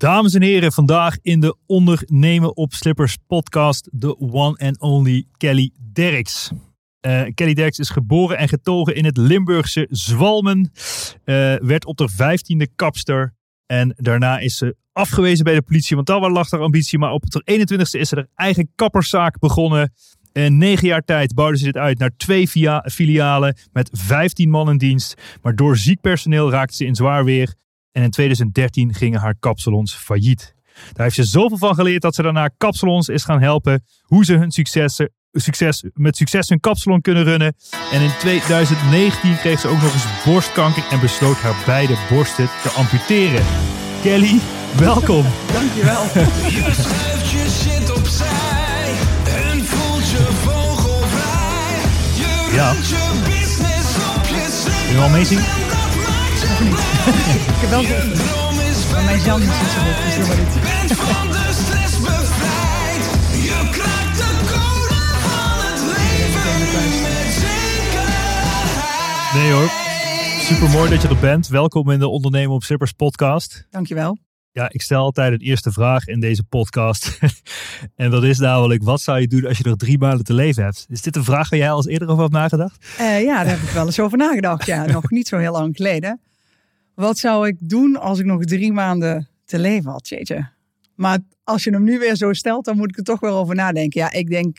Dames en heren, vandaag in de Ondernemen op Slippers podcast de one and only Kelly Derks. Uh, Kelly Derks is geboren en getogen in het Limburgse Zwalmen. Uh, werd op de vijftiende kapster. En daarna is ze afgewezen bij de politie, want daar lag haar ambitie. Maar op de 21ste is ze haar eigen kapperszaak begonnen. In negen jaar tijd bouwden ze dit uit naar twee filialen met 15 man in dienst. Maar door ziek personeel raakte ze in zwaar weer. En in 2013 gingen haar kapsalons failliet. Daar heeft ze zoveel van geleerd dat ze daarna kapsalons is gaan helpen. Hoe ze hun successen, succes, met succes hun kapsalon kunnen runnen. En in 2019 kreeg ze ook nog eens borstkanker en besloot haar beide borsten te amputeren. Kelly, welkom. Dankjewel. Je schuift je shit opzij en voelt je vogelvrij. Je Ja. runt je business op je. Wil je meezingen? Niet. Ik heb wel geoefend. Droom is Maar mijn is niet zo goed, dus doe maar niet. bent van de stress bevrijd. Je kraakt de code van het leven met zekerheid. Nee hoor. Super mooi dat je er bent. Welkom in de Ondernemen op Slippers podcast. Dankjewel. Ja, ik stel altijd een eerste vraag in deze podcast. en dat is namelijk, wat zou je doen als je nog drie maanden te leven hebt? Is dit een vraag waar jij al eens eerder over hebt nagedacht? Eh, ja, daar heb ik wel eens over nagedacht. Ja, nog niet zo heel lang geleden. Wat zou ik doen als ik nog drie maanden te leven had? Jeetje. Maar als je hem nu weer zo stelt, dan moet ik er toch wel over nadenken. Ja, ik denk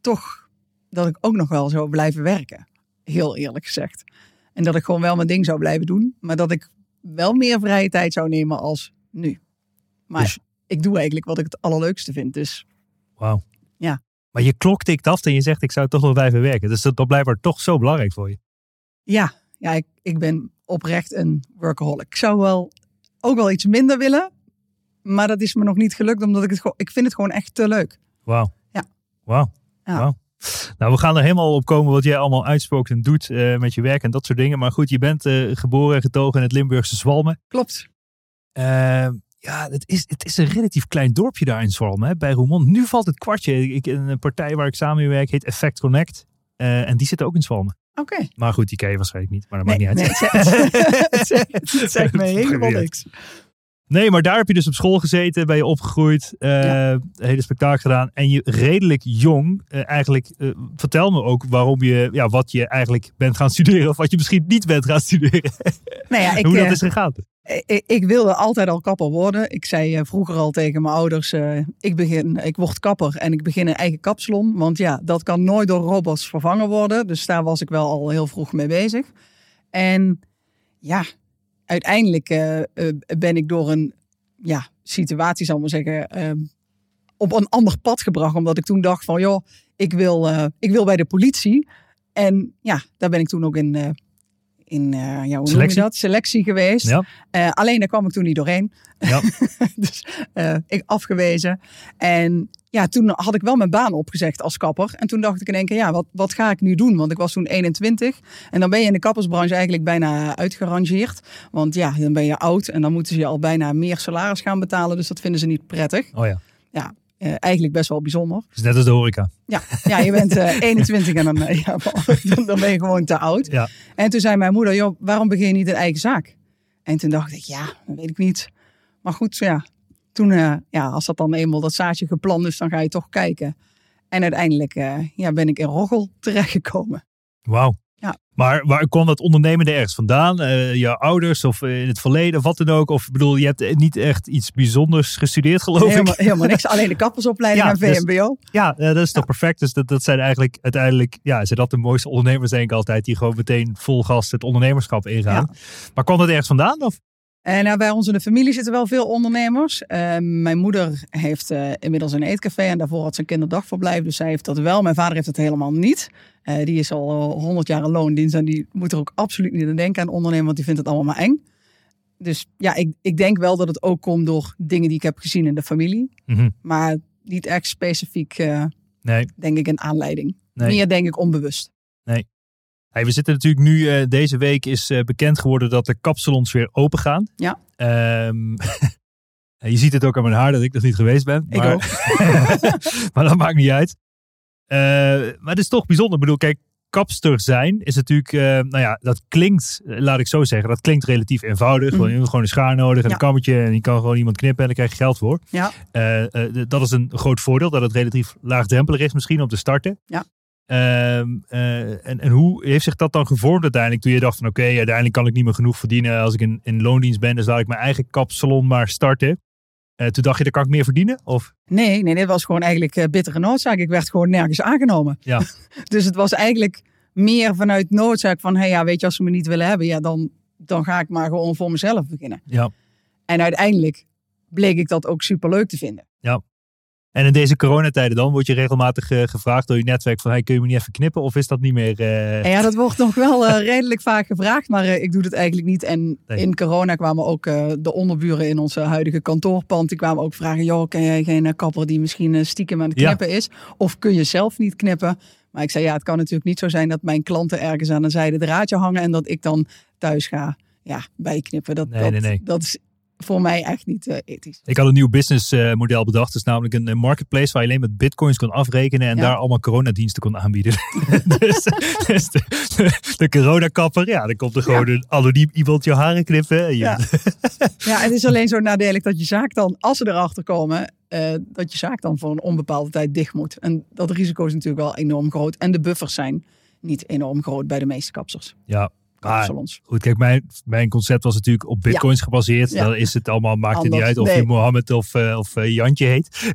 toch dat ik ook nog wel zou blijven werken. Heel eerlijk gezegd. En dat ik gewoon wel mijn ding zou blijven doen. Maar dat ik wel meer vrije tijd zou nemen als nu. Maar Dus- ik doe eigenlijk wat ik het allerleukste vind. Dus Wauw. Ja. Maar je klok tikt af en je zegt, ik zou toch nog blijven werken. Dus dat, dat blijkbaar toch zo belangrijk voor je. Ja, ja ik, ik ben oprecht een workaholic. Ik zou wel ook wel iets minder willen. Maar dat is me nog niet gelukt, omdat ik het gewoon... Ik vind het gewoon echt te leuk. Wauw. Ja. Wauw. Ja. Wauw. Nou, we gaan er helemaal op komen wat jij allemaal uitspookt en doet eh, met je werk en dat soort dingen. Maar goed, je bent eh, geboren en getogen in het Limburgse Zwalmen. Klopt. Eh, ja, het is, het is een relatief klein dorpje daar in Zwalmen, hè, bij Roermond. Nu valt het kwartje. Ik, een partij waar ik samen mee werk heet Effect Connect. Eh, en die zit ook in Zwalmen. Oké. Maar goed, die ken je waarschijnlijk niet. Maar dat Nee, maakt niet nee, uit. het zegt, het zegt, het zegt me helemaal niks. Nee, maar daar heb je dus op school gezeten, ben je opgegroeid, Ja. hele spektakel gedaan. En je redelijk jong, eh, eigenlijk, eh, vertel me ook waarom je, ja, wat je eigenlijk bent gaan studeren. Of wat je misschien niet bent gaan studeren. Nou ja, ik, Hoe dat is gegaan. Ik, ik wilde altijd al kapper worden. Ik zei eh, vroeger al tegen mijn ouders, eh, ik, begin, ik word kapper en ik begin een eigen kapsalon. Want ja, dat kan nooit door robots vervangen worden. Dus daar was ik wel al heel vroeg mee bezig. En ja, uiteindelijk eh, eh, ben ik door een ja, situatie, zal ik maar zeggen, eh, op een ander pad gebracht. Omdat ik toen dacht van, joh, ik wil, eh, ik wil bij de politie. En ja, daar ben ik toen ook in, eh, in eh, ja, hoe noem je Selectie? dat? Selectie geweest. Ja. Eh, alleen daar kwam ik toen niet doorheen. Ja. dus eh, ik afgewezen. En ja, toen had ik wel mijn baan opgezegd als kapper. En toen dacht ik in één keer, ja, wat, wat ga ik nu doen? Want ik was toen 21. En dan ben je in de kappersbranche eigenlijk bijna uitgerangeerd. Want ja, dan ben je oud en dan moeten ze je al bijna meer salaris gaan betalen. Dus dat vinden ze niet prettig. Oh ja, Ja, eh, eigenlijk best wel bijzonder. dus net als de horeca. Ja, ja je bent eh, 21 en dan, eh, ja, dan, ben je gewoon te oud. Ja. En toen zei mijn moeder, joh, waarom begin je niet een eigen zaak? En toen dacht ik, ja, dat weet ik niet. Maar goed, zo ja, toen, eh, ja, als dat dan eenmaal dat zaadje geplant is, dan ga je toch kijken. En uiteindelijk eh, ja, ben ik in Roggel terechtgekomen. Wauw. Ja. Maar waar kwam dat ondernemende ergens vandaan? Eh je ouders of in het verleden of wat dan ook? Of bedoel, je hebt niet echt iets bijzonders gestudeerd geloof Helemaal, ik? helemaal niks, alleen de kappersopleiding Ja, en dus- VMBO. Ja, eh, dat is toch perfect. Dus dat, dat zijn eigenlijk uiteindelijk, ja, zijn dat de mooiste ondernemers denk ik altijd. Die gewoon meteen vol gas het ondernemerschap ingaan. Maar kwam dat ergens vandaan? Of? En nou, bij ons in de familie zitten wel veel ondernemers. Eh, mijn moeder heeft eh, inmiddels een eetcafé en daarvoor had ze een kinderdagverblijf. Dus zij heeft dat wel. Mijn vader heeft het helemaal niet. Eh, die is al 100 jaar in loondienst en die moet er ook absoluut niet aan denken aan ondernemen, want die vindt het allemaal maar eng. Dus ja, ik, ik denk wel dat het ook komt door dingen die ik heb gezien in de familie. Mhm. Maar niet echt specifiek, eh, Nee, denk ik, een aanleiding. nee. Meer denk ik onbewust. Hey, we zitten natuurlijk nu, eh, deze week is eh, bekend geworden dat de kapsalons weer open gaan. Ja. Ehm, je ziet het ook aan mijn haar dat ik nog niet geweest ben. Ik maar, ook. maar dat maakt niet uit. Eh, maar het is toch bijzonder. Ik bedoel, kijk, kapster zijn is natuurlijk, nou ja, dat klinkt, laat ik zo zeggen, dat klinkt relatief eenvoudig. Mhm. Je hebt gewoon een schaar nodig en Ja. een kammetje en je kan gewoon iemand knippen en daar krijg je geld voor. Ja. Dat is een groot voordeel, dat het relatief laagdrempelig is misschien om te starten. Ja. Ehm, eh, en, en hoe heeft zich dat dan gevormd uiteindelijk toen je dacht van oké, uiteindelijk kan ik niet meer genoeg verdienen als ik in, in loondienst ben, dus laat ik mijn eigen kapsalon maar starten. Eh, toen dacht je, daar kan ik meer verdienen? Of? Nee, nee, dit was gewoon eigenlijk eh, bittere noodzaak. Ik werd gewoon nergens aangenomen. Ja. dus het was eigenlijk meer vanuit noodzaak van, hey, ja, weet je, als ze me niet willen hebben, ja, dan, dan ga ik maar gewoon voor mezelf beginnen. Ja. En uiteindelijk bleek ik dat ook superleuk te vinden. En in deze coronatijden dan word je regelmatig eh, gevraagd door je netwerk van hey, kun je me niet even knippen? Of is dat niet meer... eh, ja, dat wordt nog wel eh, redelijk vaak gevraagd, maar ik doe het eigenlijk niet. En Nee. in corona kwamen ook de onderburen in onze huidige kantoorpand, die kwamen ook vragen, joh, ken jij geen kapper die misschien stiekem aan het Ja. knippen is? Of kun je zelf niet knippen? Maar ik zei, ja, het kan natuurlijk niet zo zijn dat mijn klanten ergens aan een zijde draadje hangen en dat ik dan thuis ga ja, bijknippen. Dat, Nee, dat, nee, nee. dat is voor mij echt niet eh, ethisch. Ik had een nieuw businessmodel bedacht. Dat is namelijk een, marketplace waar je alleen met bitcoins kon afrekenen en Ja. daar allemaal coronadiensten kon aanbieden. dus dus de, de, de coronakapper, ja, dan komt er gewoon een anoniem iemand je haren knippen. Ja. Ja, het is alleen zo nadelig dat je zaak dan, als ze erachter komen, eh, dat je zaak dan voor een onbepaalde tijd dicht moet. En dat risico is natuurlijk wel enorm groot. En de buffers zijn niet enorm groot bij de meeste kapsers. ja. Goed, kijk, mijn, mijn concept was natuurlijk op bitcoins gebaseerd. Ja. Dan is het allemaal, maakt het niet uit of nee. je Mohammed of, eh, of eh, Jantje heet.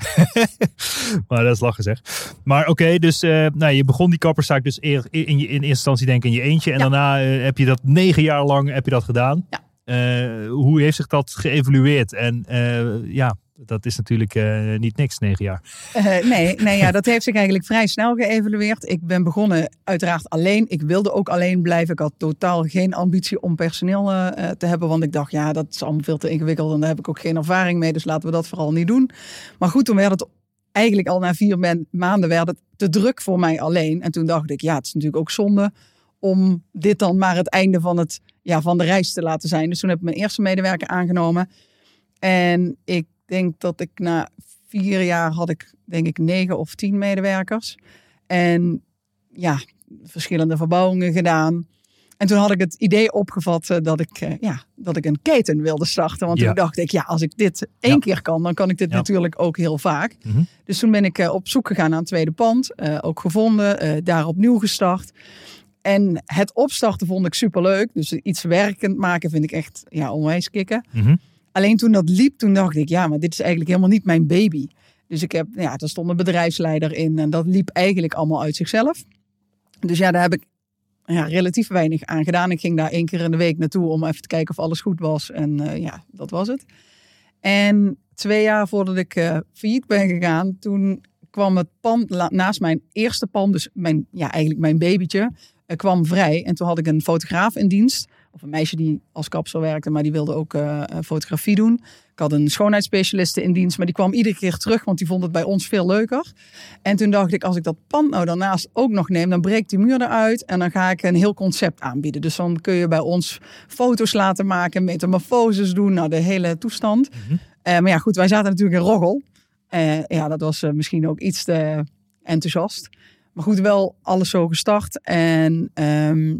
maar dat is lachen zeg. Maar oké, dus eh, nou, je begon die kapperszaak dus eer- in, in, eerste instantie denk ik in je eentje. En Ja. daarna heb je dat negen jaar lang heb je dat gedaan. Hoe heeft zich dat geëvalueerd? En ja, dat is natuurlijk eh, niet niks, negen jaar. Eh, nee, nee ja, dat heeft zich eigenlijk vrij snel geëvalueerd. Ik ben begonnen uiteraard alleen. Ik wilde ook alleen blijven. Ik had totaal geen ambitie om personeel eh, te hebben. Want ik dacht, ja, dat is allemaal veel te ingewikkeld. En daar heb ik ook geen ervaring mee. Dus laten we dat vooral niet doen. Maar goed, toen werd het eigenlijk al na vier maanden werd het te druk voor mij alleen. En toen dacht ik, ja, het is natuurlijk ook zonde om dit dan maar het einde van, het, ja, van de reis te laten zijn. Dus toen heb ik mijn eerste medewerker aangenomen. En ik denk dat ik na vier jaar had ik denk ik negen of tien medewerkers. En ja, verschillende verbouwingen gedaan. En toen had ik het idee opgevat eh, dat ik, eh, ja, dat ik een keten wilde starten. Want Ja. toen dacht ik, ja, als ik dit één Ja. keer kan, dan kan ik dit Ja. natuurlijk ook heel vaak. Mhm. Dus toen ben ik eh, op zoek gegaan naar een tweede pand. ook gevonden, daar opnieuw gestart. En het opstarten vond ik superleuk. Dus iets werkend maken vind ik echt ja, onwijs kicken. Mhm. Alleen toen dat liep, toen dacht ik, ja, maar dit is eigenlijk helemaal niet mijn baby. Dus ik heb, ja, er stond een bedrijfsleider in en dat liep eigenlijk allemaal uit zichzelf. Dus ja, daar heb ik ja, relatief weinig aan gedaan. Ik ging daar één keer in de week naartoe om even te kijken of alles goed was. En eh, ja, dat was het. En twee jaar voordat ik eh, failliet ben gegaan, toen kwam het pand naast mijn eerste pand, dus mijn, ja, eigenlijk mijn babytje, eh, kwam vrij. En toen had ik een fotograaf in dienst. Of een meisje die als kapsel werkte, maar die wilde ook eh, eh, fotografie doen. Ik had een schoonheidsspecialiste in dienst, maar die kwam iedere keer terug, want die vond het bij ons veel leuker. En toen dacht ik, als ik dat pand nou daarnaast ook nog neem, dan breekt die muur eruit en dan ga ik een heel concept aanbieden. Dus dan kun je bij ons foto's laten maken, metamorfoses doen, nou de hele toestand. Mhm. Eh, maar ja, goed, wij zaten natuurlijk in Roggel. Ja, dat was misschien ook iets te enthousiast. Maar goed, wel alles zo gestart. En ehm,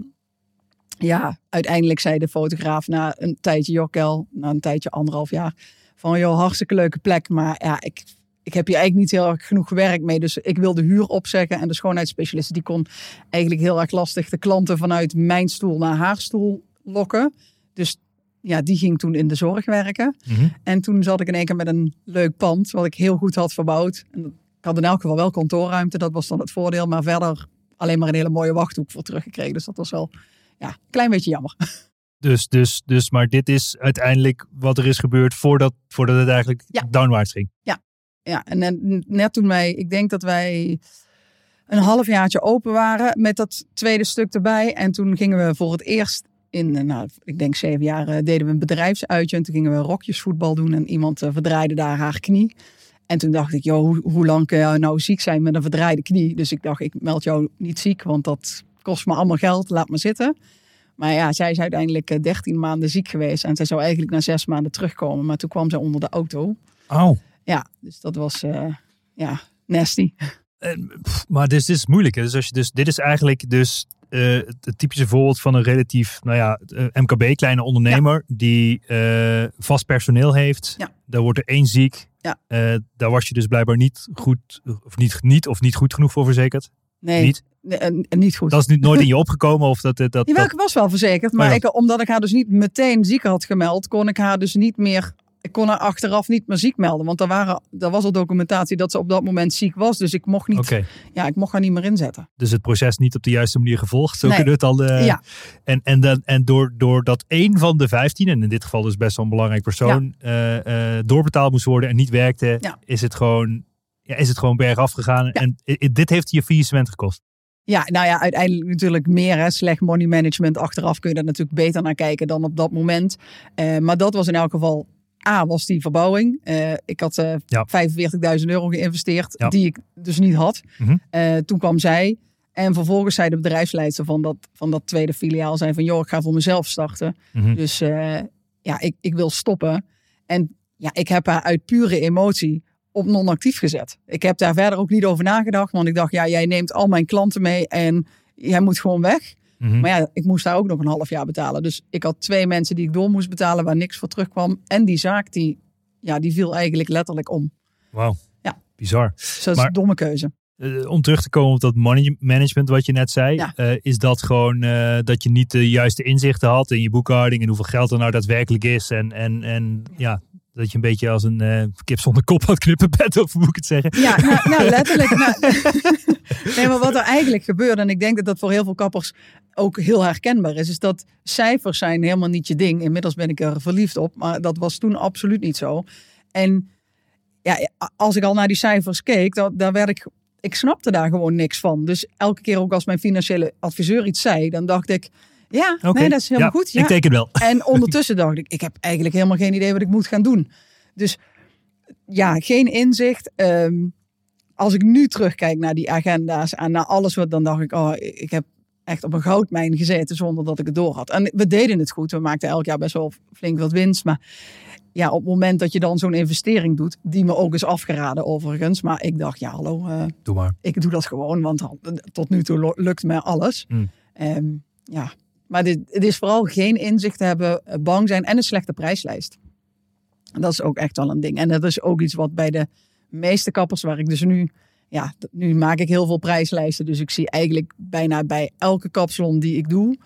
ja, uiteindelijk zei de fotograaf na een tijdje, Jokkel, na een tijdje, anderhalf jaar, van joh, hartstikke leuke plek. Maar ja, ik, ik heb hier eigenlijk niet heel erg genoeg werk mee. Dus ik wil de huur opzeggen. En de schoonheidsspecialist die kon eigenlijk heel erg lastig de klanten vanuit mijn stoel naar haar stoel lokken. Dus ja, die ging toen in de zorg werken. Mhm. En toen zat ik in één keer met een leuk pand, wat ik heel goed had verbouwd. En ik had in elk geval wel kantoorruimte, dat was dan het voordeel. Maar verder alleen maar een hele mooie wachthoek voor teruggekregen. Dus dat was wel ja, een klein beetje jammer. Dus, dus, dus, maar dit is uiteindelijk wat er is gebeurd voordat, voordat het eigenlijk Ja. downwaarts ging. Ja, en net, net toen wij, ik denk dat wij een halfjaartje open waren met dat tweede stuk erbij. En toen gingen we voor het eerst in, eh, nou, ik denk zeven jaar, eh, deden we een bedrijfsuitje. En toen gingen we rokjesvoetbal doen en iemand eh, verdraaide daar haar knie. En toen dacht ik, joh, hoe, hoe lang kun je nou ziek zijn met een verdraaide knie? Dus ik dacht, ik meld jou niet ziek, want dat kost me allemaal geld, laat me zitten. Maar ja, zij is uiteindelijk eh, 13 maanden ziek geweest. En zij zou eigenlijk na zes maanden terugkomen. Maar toen kwam zij onder de auto. Oh. Ja, dus dat was eh, ja, nasty. En, pff, maar dus, dit is moeilijk. Hè? Dus als je dus, dit is eigenlijk dus eh, het, typische voorbeeld van een relatief, nou ja, eh, MKB, kleine ondernemer, die eh, vast personeel heeft. Ja. Daar wordt er één ziek. Ja. Eh, daar was je dus blijkbaar niet goed, of niet, niet, of niet goed genoeg voor verzekerd. Nee, Niet? nee, en- en niet goed. Dat is niet, nooit in je opgekomen of dat... dat, dat, Jawel, ik was wel verzekerd, maar Oh ja. ik, omdat ik haar dus niet meteen ziek had gemeld, kon ik haar dus niet meer. Ik kon haar achteraf niet meer ziek melden. Want er, waren, er was al documentatie dat ze op dat moment ziek was. Dus ik mocht, niet, ja, ik mocht haar niet meer inzetten. dus het proces niet op de juiste manier gevolgd. Zo Nee. kunnen we het al... eh, Ja. En, en, dan, en door, doordat één van de vijftien, en in dit geval dus best wel een belangrijk persoon, eh, eh, doorbetaald moest worden en niet werkte, is, het gewoon, ja, is het gewoon bergaf gegaan. Ja. En i- i- dit heeft je faillissement gekost. Ja, nou ja, uiteindelijk natuurlijk meer. Hè. Slecht money management. Achteraf kun je daar natuurlijk beter naar kijken dan op dat moment. Eh, maar dat was in elk geval. A, was die verbouwing. Eh, ik had eh Ja. 45.000 euro geïnvesteerd, Ja. die ik dus niet had. Mhm. Eh, toen kwam zij. En vervolgens zei de bedrijfsleidster van dat, van dat tweede filiaal... zei van, joh, ik ga voor mezelf starten. Mhm. Dus eh, ja, ik, ik wil stoppen. En ja, ik heb haar uit pure emotie op non-actief gezet. Ik heb daar verder ook niet over nagedacht. Want ik dacht, ja, jij neemt al mijn klanten mee en jij moet gewoon weg. Mhm. Maar ja, ik moest daar ook nog een half jaar betalen. Dus ik had twee mensen die ik door moest betalen waar niks voor terugkwam. En die zaak, die, ja, die viel eigenlijk letterlijk om. Wauw. Ja. Bizar. Dus dat is een domme keuze. Eh, om terug te komen op dat money management wat je net zei. Ja. eh, is dat gewoon eh, dat je niet de juiste inzichten had in je boekhouding en hoeveel geld er nou daadwerkelijk is. En, en, en ja, dat je een beetje als een eh, kip zonder kop had knippen bed, of hoe moet ik het zeggen? Ja, nou, nou, letterlijk. Nou, nee, maar wat er eigenlijk gebeurt, en ik denk dat dat voor heel veel kappers ook heel herkenbaar is, is dat cijfers zijn helemaal niet je ding. Inmiddels ben ik er verliefd op, maar dat was toen absoluut niet zo. En ja, als ik al naar die cijfers keek, dan, dan werd ik, ik snapte daar gewoon niks van. Dus elke keer ook als mijn financiële adviseur iets zei, dan dacht ik, ja, nee, dat is helemaal Ja, goed. Ja. Ik teken wel. En ondertussen dacht ik, ik heb eigenlijk helemaal geen idee wat ik moet gaan doen. Dus ja, geen inzicht. Ehm, als ik nu terugkijk naar die agenda's en naar alles wat, dan dacht ik, oh, ik heb echt op een goudmijn gezeten zonder dat ik het door had. En we deden het goed. We maakten elk jaar best wel flink wat winst. Maar ja, op het moment dat je dan zo'n investering doet, die me ook is afgeraden overigens. Maar ik dacht, ja, hallo, eh, Doe maar. ik doe dat gewoon, want tot nu toe lukt me alles. Hmm. Ehm, ja, maar dit, het is vooral geen inzicht hebben, eh, bang zijn en een slechte prijslijst. En dat is ook echt wel een ding. En dat is ook iets wat bij de meeste kappers, waar ik dus nu, ja, nu maak ik heel veel prijslijsten. Dus ik zie eigenlijk bijna bij elke kapsalon die ik doe,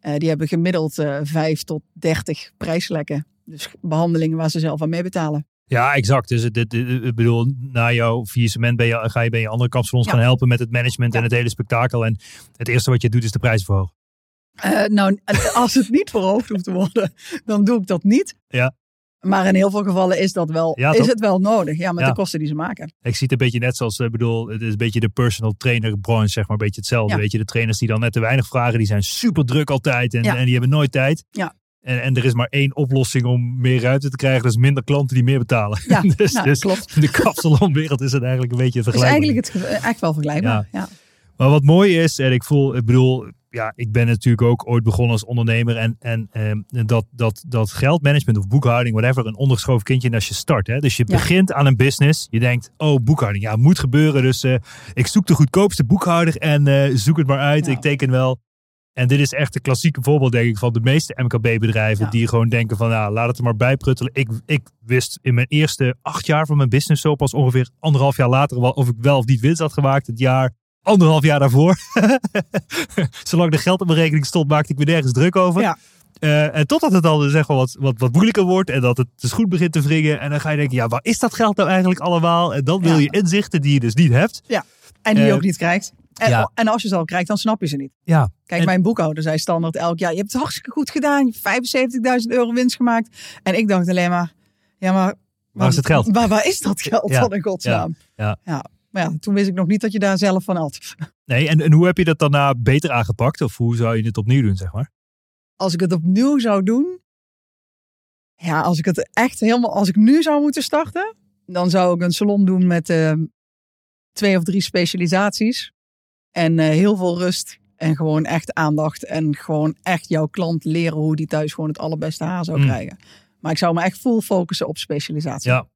eh, die hebben gemiddeld eh 5 tot 30 prijslekken. Dus behandelingen waar ze zelf aan meebetalen. Ja, exact. Dus dit- ik bedoel, na jouw faillissement ben je, ga je bij je andere kapsalons Ja. gaan helpen met het management en het hele spektakel. En het eerste wat je doet is de prijs verhogen. Eh, nou, als het niet verhoogd hoeft te worden, dan doe ik dat niet. Ja. Maar in heel veel gevallen is dat wel, Ja, is het wel nodig. Ja, met Ja. de kosten die ze maken. Ik zie het een beetje net zoals, ik bedoel, het is een beetje de personal trainer branche, zeg maar, een beetje hetzelfde. Ja. Weet je, de trainers die dan net te weinig vragen, die zijn super druk altijd en, en die hebben nooit tijd. Ja. En, en er is maar één oplossing om meer ruimte te krijgen, dat is minder klanten die meer betalen. Ja, dus, nou, dus klopt. in de kapsalonwereld is het eigenlijk een beetje Het is vergelijkbaar. eigenlijk het, wel vergelijkbaar. Ja. Maar wat mooi is, en ik voel, ik bedoel, ja, ik ben natuurlijk ook ooit begonnen als ondernemer. En, en ehm, dat, dat, dat geldmanagement of boekhouding, whatever, een ondergeschoven kindje als je start. Hè? Dus je Ja. begint aan een business. Je denkt, oh, boekhouding, ja, moet gebeuren. Dus eh, ik zoek de goedkoopste boekhouder en eh, zoek het maar uit. Ja. Ik teken wel. En dit is echt een klassieke voorbeeld, denk ik, van de meeste MKB-bedrijven. Ja. Die gewoon denken van, nou, laat het er maar bij pruttelen. Ik, ik wist in mijn eerste acht jaar van mijn business zo pas ongeveer anderhalf jaar later of ik wel of niet winst had gemaakt. Het jaar, anderhalf jaar daarvoor. Zolang er geld op mijn rekening stond, maakte ik me nergens druk over. Ja. Eh, en totdat het dan zeg maar wat, wat, wat moeilijker wordt en dat het dus goed begint te wringen. En dan ga je denken, ja, waar is dat geld nou eigenlijk allemaal? En dan wil Ja. je inzichten die je dus niet hebt. En die je Eh, ook niet krijgt. En, ja. en als je ze al krijgt, dan snap je ze niet. Ja, Kijk, En- mijn boekhouder zei standaard elk jaar: Je hebt het hartstikke goed gedaan. Je hebt 75.000 euro winst gemaakt. En ik dacht alleen maar: Ja, maar. Waar is het geld? Waar, waar is dat geld Ja, dan in godsnaam? ja. Maar ja, toen wist ik nog niet dat je daar zelf van had. Nee, en, en hoe heb je dat daarna beter aangepakt? Of hoe zou je het opnieuw doen, zeg maar? Als ik het opnieuw zou doen. Ja, als ik het echt helemaal. Als ik nu zou moeten starten. Dan zou ik een salon doen met eh, twee of drie specialisaties. En eh, heel veel rust. En gewoon echt aandacht. En gewoon echt jouw klant leren hoe die thuis gewoon het allerbeste haar zou Mm. krijgen. Maar ik zou me echt full focussen op specialisatie. Ja,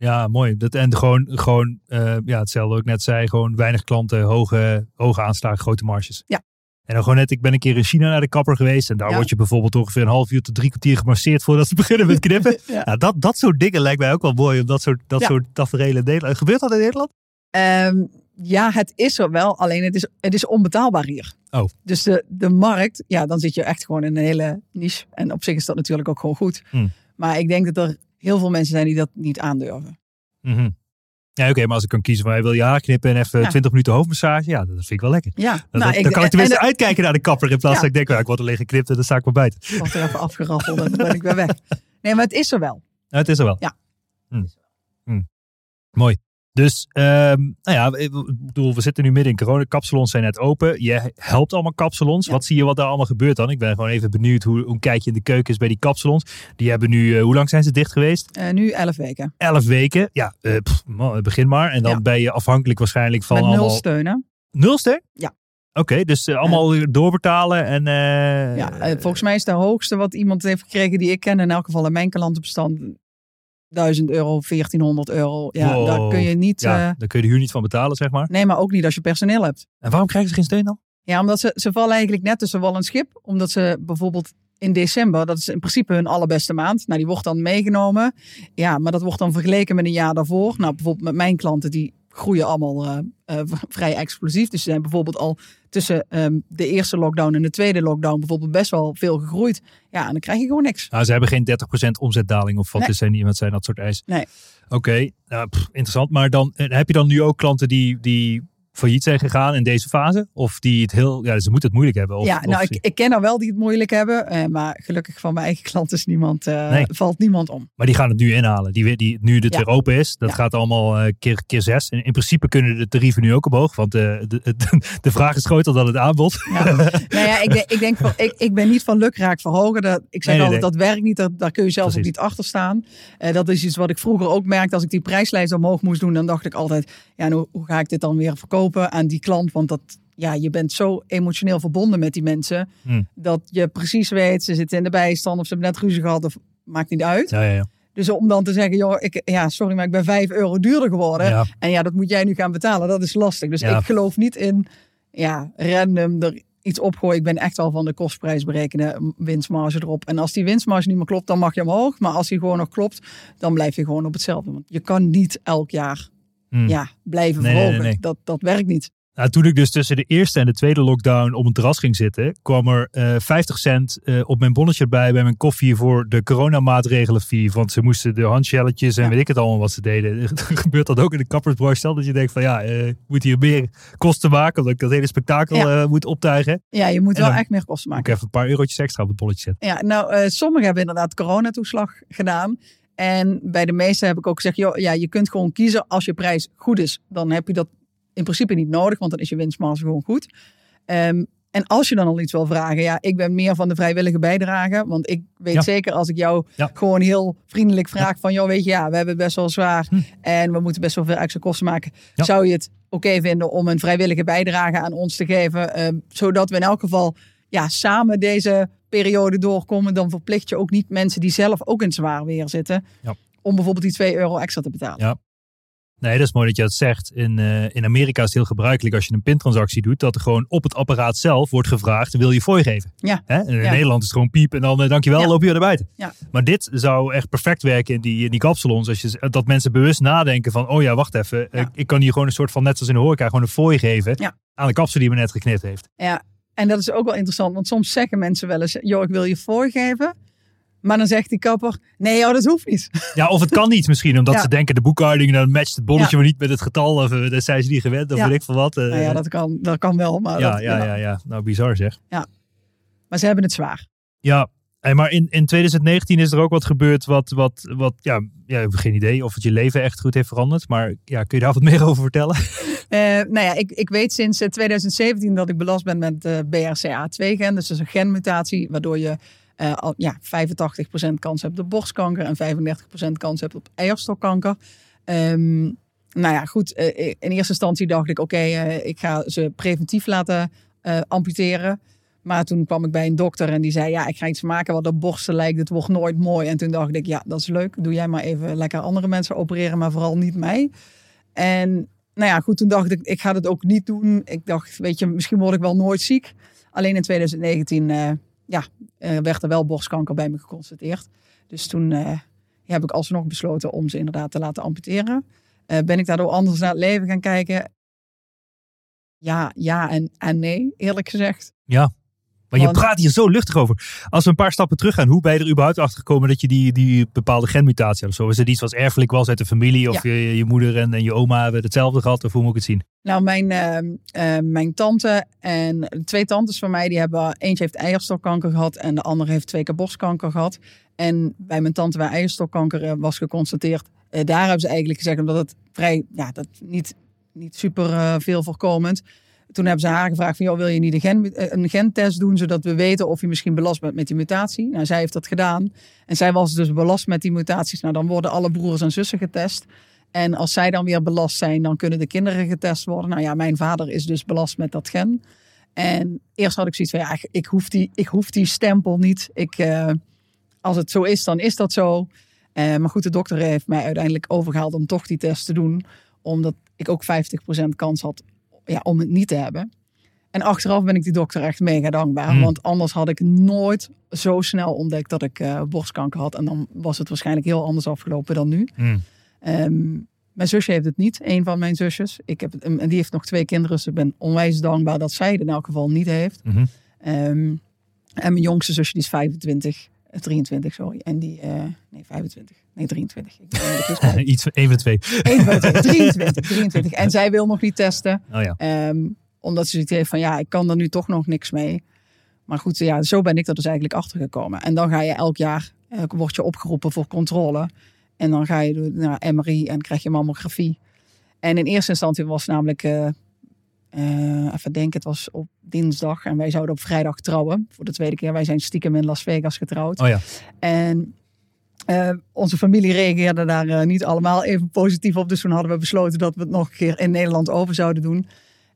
ja mooi. Dat, en gewoon, gewoon eh, ja, hetzelfde wat ik net zei. Gewoon weinig klanten, hoge, hoge aanslagen, grote marges. Ja. En dan gewoon net, ik ben een keer in China naar de kapper geweest. En daar Ja. word je bijvoorbeeld ongeveer een half uur tot drie kwartier gemasseerd voordat ze beginnen met knippen. Ja. Nou, dat, dat soort dingen lijkt mij ook wel mooi. Om dat soort, dat Ja. soort tafereelen in Nederland. Gebeurt dat in Nederland? Ehm, ja, het is er wel, alleen het is, het is onbetaalbaar hier. Oh. Dus de, de markt, ja, dan zit je echt gewoon in een hele niche. En op zich is dat natuurlijk ook gewoon goed. Hmm. Maar ik denk dat er heel veel mensen zijn die dat niet aandurven. Mhm. Ja, oké, maar als ik kan kiezen van, wil je haar knippen en even Ja. 20 minuten hoofdmassage? Ja, dat vind ik wel lekker. Ja, Dan, nou, dan kan ik en- tenminste en uitkijken naar de kapper in plaats Ja. dat ik denk, nou, ik word alleen geknipt en dan sta ik maar buiten. dan wordt er even afgeraffeld en dan ben ik weer weg. Nee, maar het is er wel. Ja, het is er wel. Ja. Hm. Hm. Mooi. Dus, ehm, nou ja, ik bedoel, we zitten nu midden in corona. Kapsalons zijn net open. Je helpt allemaal kapsalons. Ja. Wat zie je wat daar allemaal gebeurt dan? Ik ben gewoon even benieuwd hoe, hoe een kijkje in de keuken is bij die kapsalons. Die hebben nu, eh, hoe lang zijn ze dicht geweest? Eh, nu elf weken. Elf weken. Ja, eh, pff, man, begin maar. En dan Ja. ben je afhankelijk waarschijnlijk van Met allemaal... nul steun, hè? Nul steun? Ja. Oké, dus eh, allemaal doorbetalen en... eh, Ja, eh, volgens mij is de hoogste wat iemand heeft gekregen die ik ken, in elk geval in mijn klantenbestand, 1000 euro, 1400 euro. Ja, Wow. daar kun je niet... ja, eh, daar kun je de huur niet van betalen, zeg maar. nee, maar ook niet als je personeel hebt. En waarom krijgen ze geen steun dan? Ja, omdat ze, ze vallen eigenlijk net tussen wal en schip. Omdat ze bijvoorbeeld in december, dat is in principe hun allerbeste maand. Nou, die wordt dan meegenomen. Ja, maar dat wordt dan vergeleken met een jaar daarvoor. Nou, bijvoorbeeld met mijn klanten, die groeien allemaal eh, eh, vrij explosief. Dus ze zijn bijvoorbeeld al tussen ehm, de eerste lockdown en de tweede lockdown bijvoorbeeld best wel veel gegroeid. Ja, en dan krijg je gewoon niks. Nou, ze hebben geen 30% omzetdaling of wat Nee. is er niet, wat zijn dat soort eisen? Nee. Oké, nou, interessant. Maar dan eh, heb je dan nu ook klanten die, die failliet zijn gegaan in deze fase? Of die het heel, ja, ze moeten het moeilijk hebben. Of, ja, nou, of ik, ik ken er wel die het moeilijk hebben. eh, maar gelukkig van mijn eigen klant is niemand, eh, Nee. valt niemand om. Maar die gaan het nu inhalen. Die, die, nu dit Ja. weer open is, dat Ja. gaat allemaal eh, keer, keer zes. En in principe kunnen de tarieven nu ook omhoog. Want eh, de, de, de vraag is groter dan het aanbod. Ja. nou ja, ik, denk, ik, denk van, ik, ik ben niet van lukraak verhogen. Dat, ik zeg Nee, nee, altijd, dat werkt niet. Dat, daar kun je zelf ook niet achter staan. Dat is iets wat ik vroeger ook merkte. Als ik die prijslijst omhoog moest doen, dan dacht ik altijd... Ja, hoe, hoe ga ik dit dan weer verkopen aan die klant? Want dat, ja, je bent zo emotioneel verbonden met die mensen... Hmm. dat je precies weet, ze zitten in de bijstand... of ze hebben net ruzie gehad, of maakt niet uit. Ja, ja, ja. Dus om dan te zeggen, joh, ik, ja, sorry, maar ik ben 5 euro duurder geworden... En ja, dat moet jij nu gaan betalen. Dat is lastig. Dus ik geloof niet in ja, random er iets opgooien. Ik ben echt wel van de kostprijs berekenen, winstmarge erop. En als die winstmarge niet meer klopt, dan mag je omhoog. Maar als die gewoon nog klopt, dan blijf je gewoon op hetzelfde. Want je kan niet elk jaar Hmm. ja, blijven Nee, nee, verhogen. nee, nee. Dat, dat werkt niet. Nou, toen ik dus tussen de eerste en de tweede lockdown op een terras ging zitten, kwam er eh 50 cent eh, op mijn bonnetje bij bij mijn koffie voor de coronamaatregelen fee. Want ze moesten de handjelletjes en Ja. weet ik het allemaal wat ze deden. Gebeurt dat ook in de kappersbranche? Stel dat je denkt van ja, eh, ik moet hier meer kosten maken omdat ik dat hele spektakel Ja. moet optuigen. Ja, je moet En wel echt meer kosten Moet ik maken. even een paar eurotjes extra op het bolletje zetten. Ja, nou, sommigen hebben inderdaad coronatoeslag gedaan. En bij de meeste heb ik ook gezegd, joh, ja, je kunt gewoon kiezen als je prijs goed is. Dan heb je dat in principe niet nodig, want dan is je winstmarge gewoon goed. Ehm, en als je dan al iets wil vragen, ja, ik ben meer van de vrijwillige bijdrage. Want ik weet Ja. zeker als ik jou Ja. gewoon heel vriendelijk vraag van, joh, weet je, ja, we hebben het best wel zwaar Hm. en we moeten best wel veel extra kosten maken. Zou je het oké vinden om een vrijwillige bijdrage aan ons te geven, ehm, zodat we in elk geval ja, samen deze periode doorkomen, dan verplicht je ook niet mensen die zelf ook in zwaar weer zitten, Ja. om bijvoorbeeld die 2 euro extra te betalen. Ja. Nee, dat is mooi dat je dat zegt. In, eh, in Amerika is het heel gebruikelijk als je een pintransactie doet, dat er gewoon op het apparaat zelf wordt gevraagd, wil je fooi geven? Ja. Hè? In Ja. Nederland is het gewoon piep en dan eh, dankjewel, Ja. loop je weer naar buiten. Ja. Maar dit zou echt perfect werken in die, in die kapsalons. Als je, dat mensen bewust nadenken van, oh ja, wacht even. eh. Ik kan hier gewoon een soort van, net zoals in de horeca, gewoon een fooi geven aan de kapsel die me net geknipt heeft. Ja, en dat is ook wel interessant, want soms zeggen mensen wel eens, joh, ik wil je voorgeven. Maar dan zegt die kapper, nee joh, dat hoeft niet. Ja, of het kan niet misschien, omdat Ja. ze denken de boekhouding, dan matcht het bolletje maar niet met het getal. Of eh, daar zijn ze niet gewend, of Ja. weet ik veel wat. eh. nou ja, dat kan, dat kan wel, maar, ja, dat- ja, ja, ja. Nou, bizar zeg. maar ze hebben het zwaar. Ja, hey, maar in, in 2019 is er ook wat gebeurd wat, wat, wat ja, ja, ik geen idee of het je leven echt goed heeft veranderd. Maar ja, kun je daar wat meer over vertellen? Eh, nou ja, ik, ik weet sinds eh, 2017 dat ik belast ben met de BRCA2-gen. Dus dat is een genmutatie waardoor je eh, al, ja, 85% kans hebt op borstkanker en 35% kans hebt op eierstokkanker. Ehm, nou ja, goed. eh, in eerste instantie dacht ik, oké, eh, ik ga ze preventief laten eh, amputeren. Maar toen kwam ik bij een dokter en die zei, ja, ik ga iets maken wat op borsten lijkt. Het wordt nooit mooi. En toen dacht ik, ja, dat is leuk. Doe jij maar even lekker andere mensen opereren, maar vooral niet mij. En nou ja, goed, toen dacht ik, ik ga het ook niet doen. Ik dacht, weet je, misschien word ik wel nooit ziek. Alleen in 2019 eh, ja, eh, werd er wel borstkanker bij me geconstateerd. Dus toen eh, heb ik alsnog besloten om ze inderdaad te laten amputeren. Ben ik daardoor anders naar het leven gaan kijken? Ja, ja en, en nee, eerlijk gezegd. Maar je praat hier zo luchtig over. Als we een paar stappen terug gaan, hoe ben je er überhaupt achter gekomen dat je die, die bepaalde genmutatie had? Of zo? Is het iets wat erfelijk was uit de familie? Of je, je moeder en, en je oma hebben hetzelfde gehad? Of hoe moet ik het zien? Nou, mijn, eh, eh, mijn tante en twee tantes van mij, die hebben, eentje heeft eierstokkanker gehad en de andere heeft twee keer borstkanker gehad. En bij mijn tante waar eierstokkanker eh, was geconstateerd, eh, daar hebben ze eigenlijk gezegd, omdat het vrij, ja, dat niet, niet super eh, veel voorkomend. Toen hebben ze haar gevraagd van, joh, wil je niet een, gen, eh, een gentest doen, zodat we weten of je misschien belast bent met die mutatie? Nou, zij heeft dat gedaan. En zij was dus belast met die mutaties. Nou, dan worden alle broers en zussen getest. En als zij dan weer belast zijn, dan kunnen de kinderen getest worden. Nou ja, mijn vader is dus belast met dat gen. En eerst had ik zoiets van, ja, ik- hoef die, ik hoef die stempel niet. Ik, eh, als het zo is, dan is dat zo. Eh, maar goed, de dokter heeft mij uiteindelijk overgehaald om toch die test te doen. Omdat ik ook 50% kans had ja, om het niet te hebben. En achteraf ben ik die dokter echt mega dankbaar. Hmm. Want anders had ik nooit zo snel ontdekt dat ik eh, borstkanker had. En dan was het waarschijnlijk heel anders afgelopen dan nu. Hmm. Ehm, mijn zusje heeft het niet, een van mijn zusjes. Ik heb en die heeft nog twee kinderen, dus ik ben onwijs dankbaar dat zij het in elk geval niet heeft. Mhm. Ehm, en mijn jongste zusje die is 25, eh, 23, sorry. En die, eh, nee 25, nee 23. Ik ben. Iets van één van de twee. Eén van de twee, 23, 23. En zij wil nog niet testen. Oh ja. Ehm, omdat ze zoiets heeft van ja, ik kan er nu toch nog niks mee. Maar goed, ja, zo ben ik er dus eigenlijk achter gekomen. En dan ga je elk jaar, eh, word je opgeroepen voor controle. En dan ga je naar MRI en krijg je mammografie. En in eerste instantie was namelijk, eh, eh, even denken, het was op dinsdag. En wij zouden op vrijdag trouwen. Voor de tweede keer. Wij zijn stiekem in Las Vegas getrouwd. Oh ja. En eh, onze familie reageerde daar eh, niet allemaal even positief op. Dus toen hadden we besloten dat we het nog een keer in Nederland over zouden doen.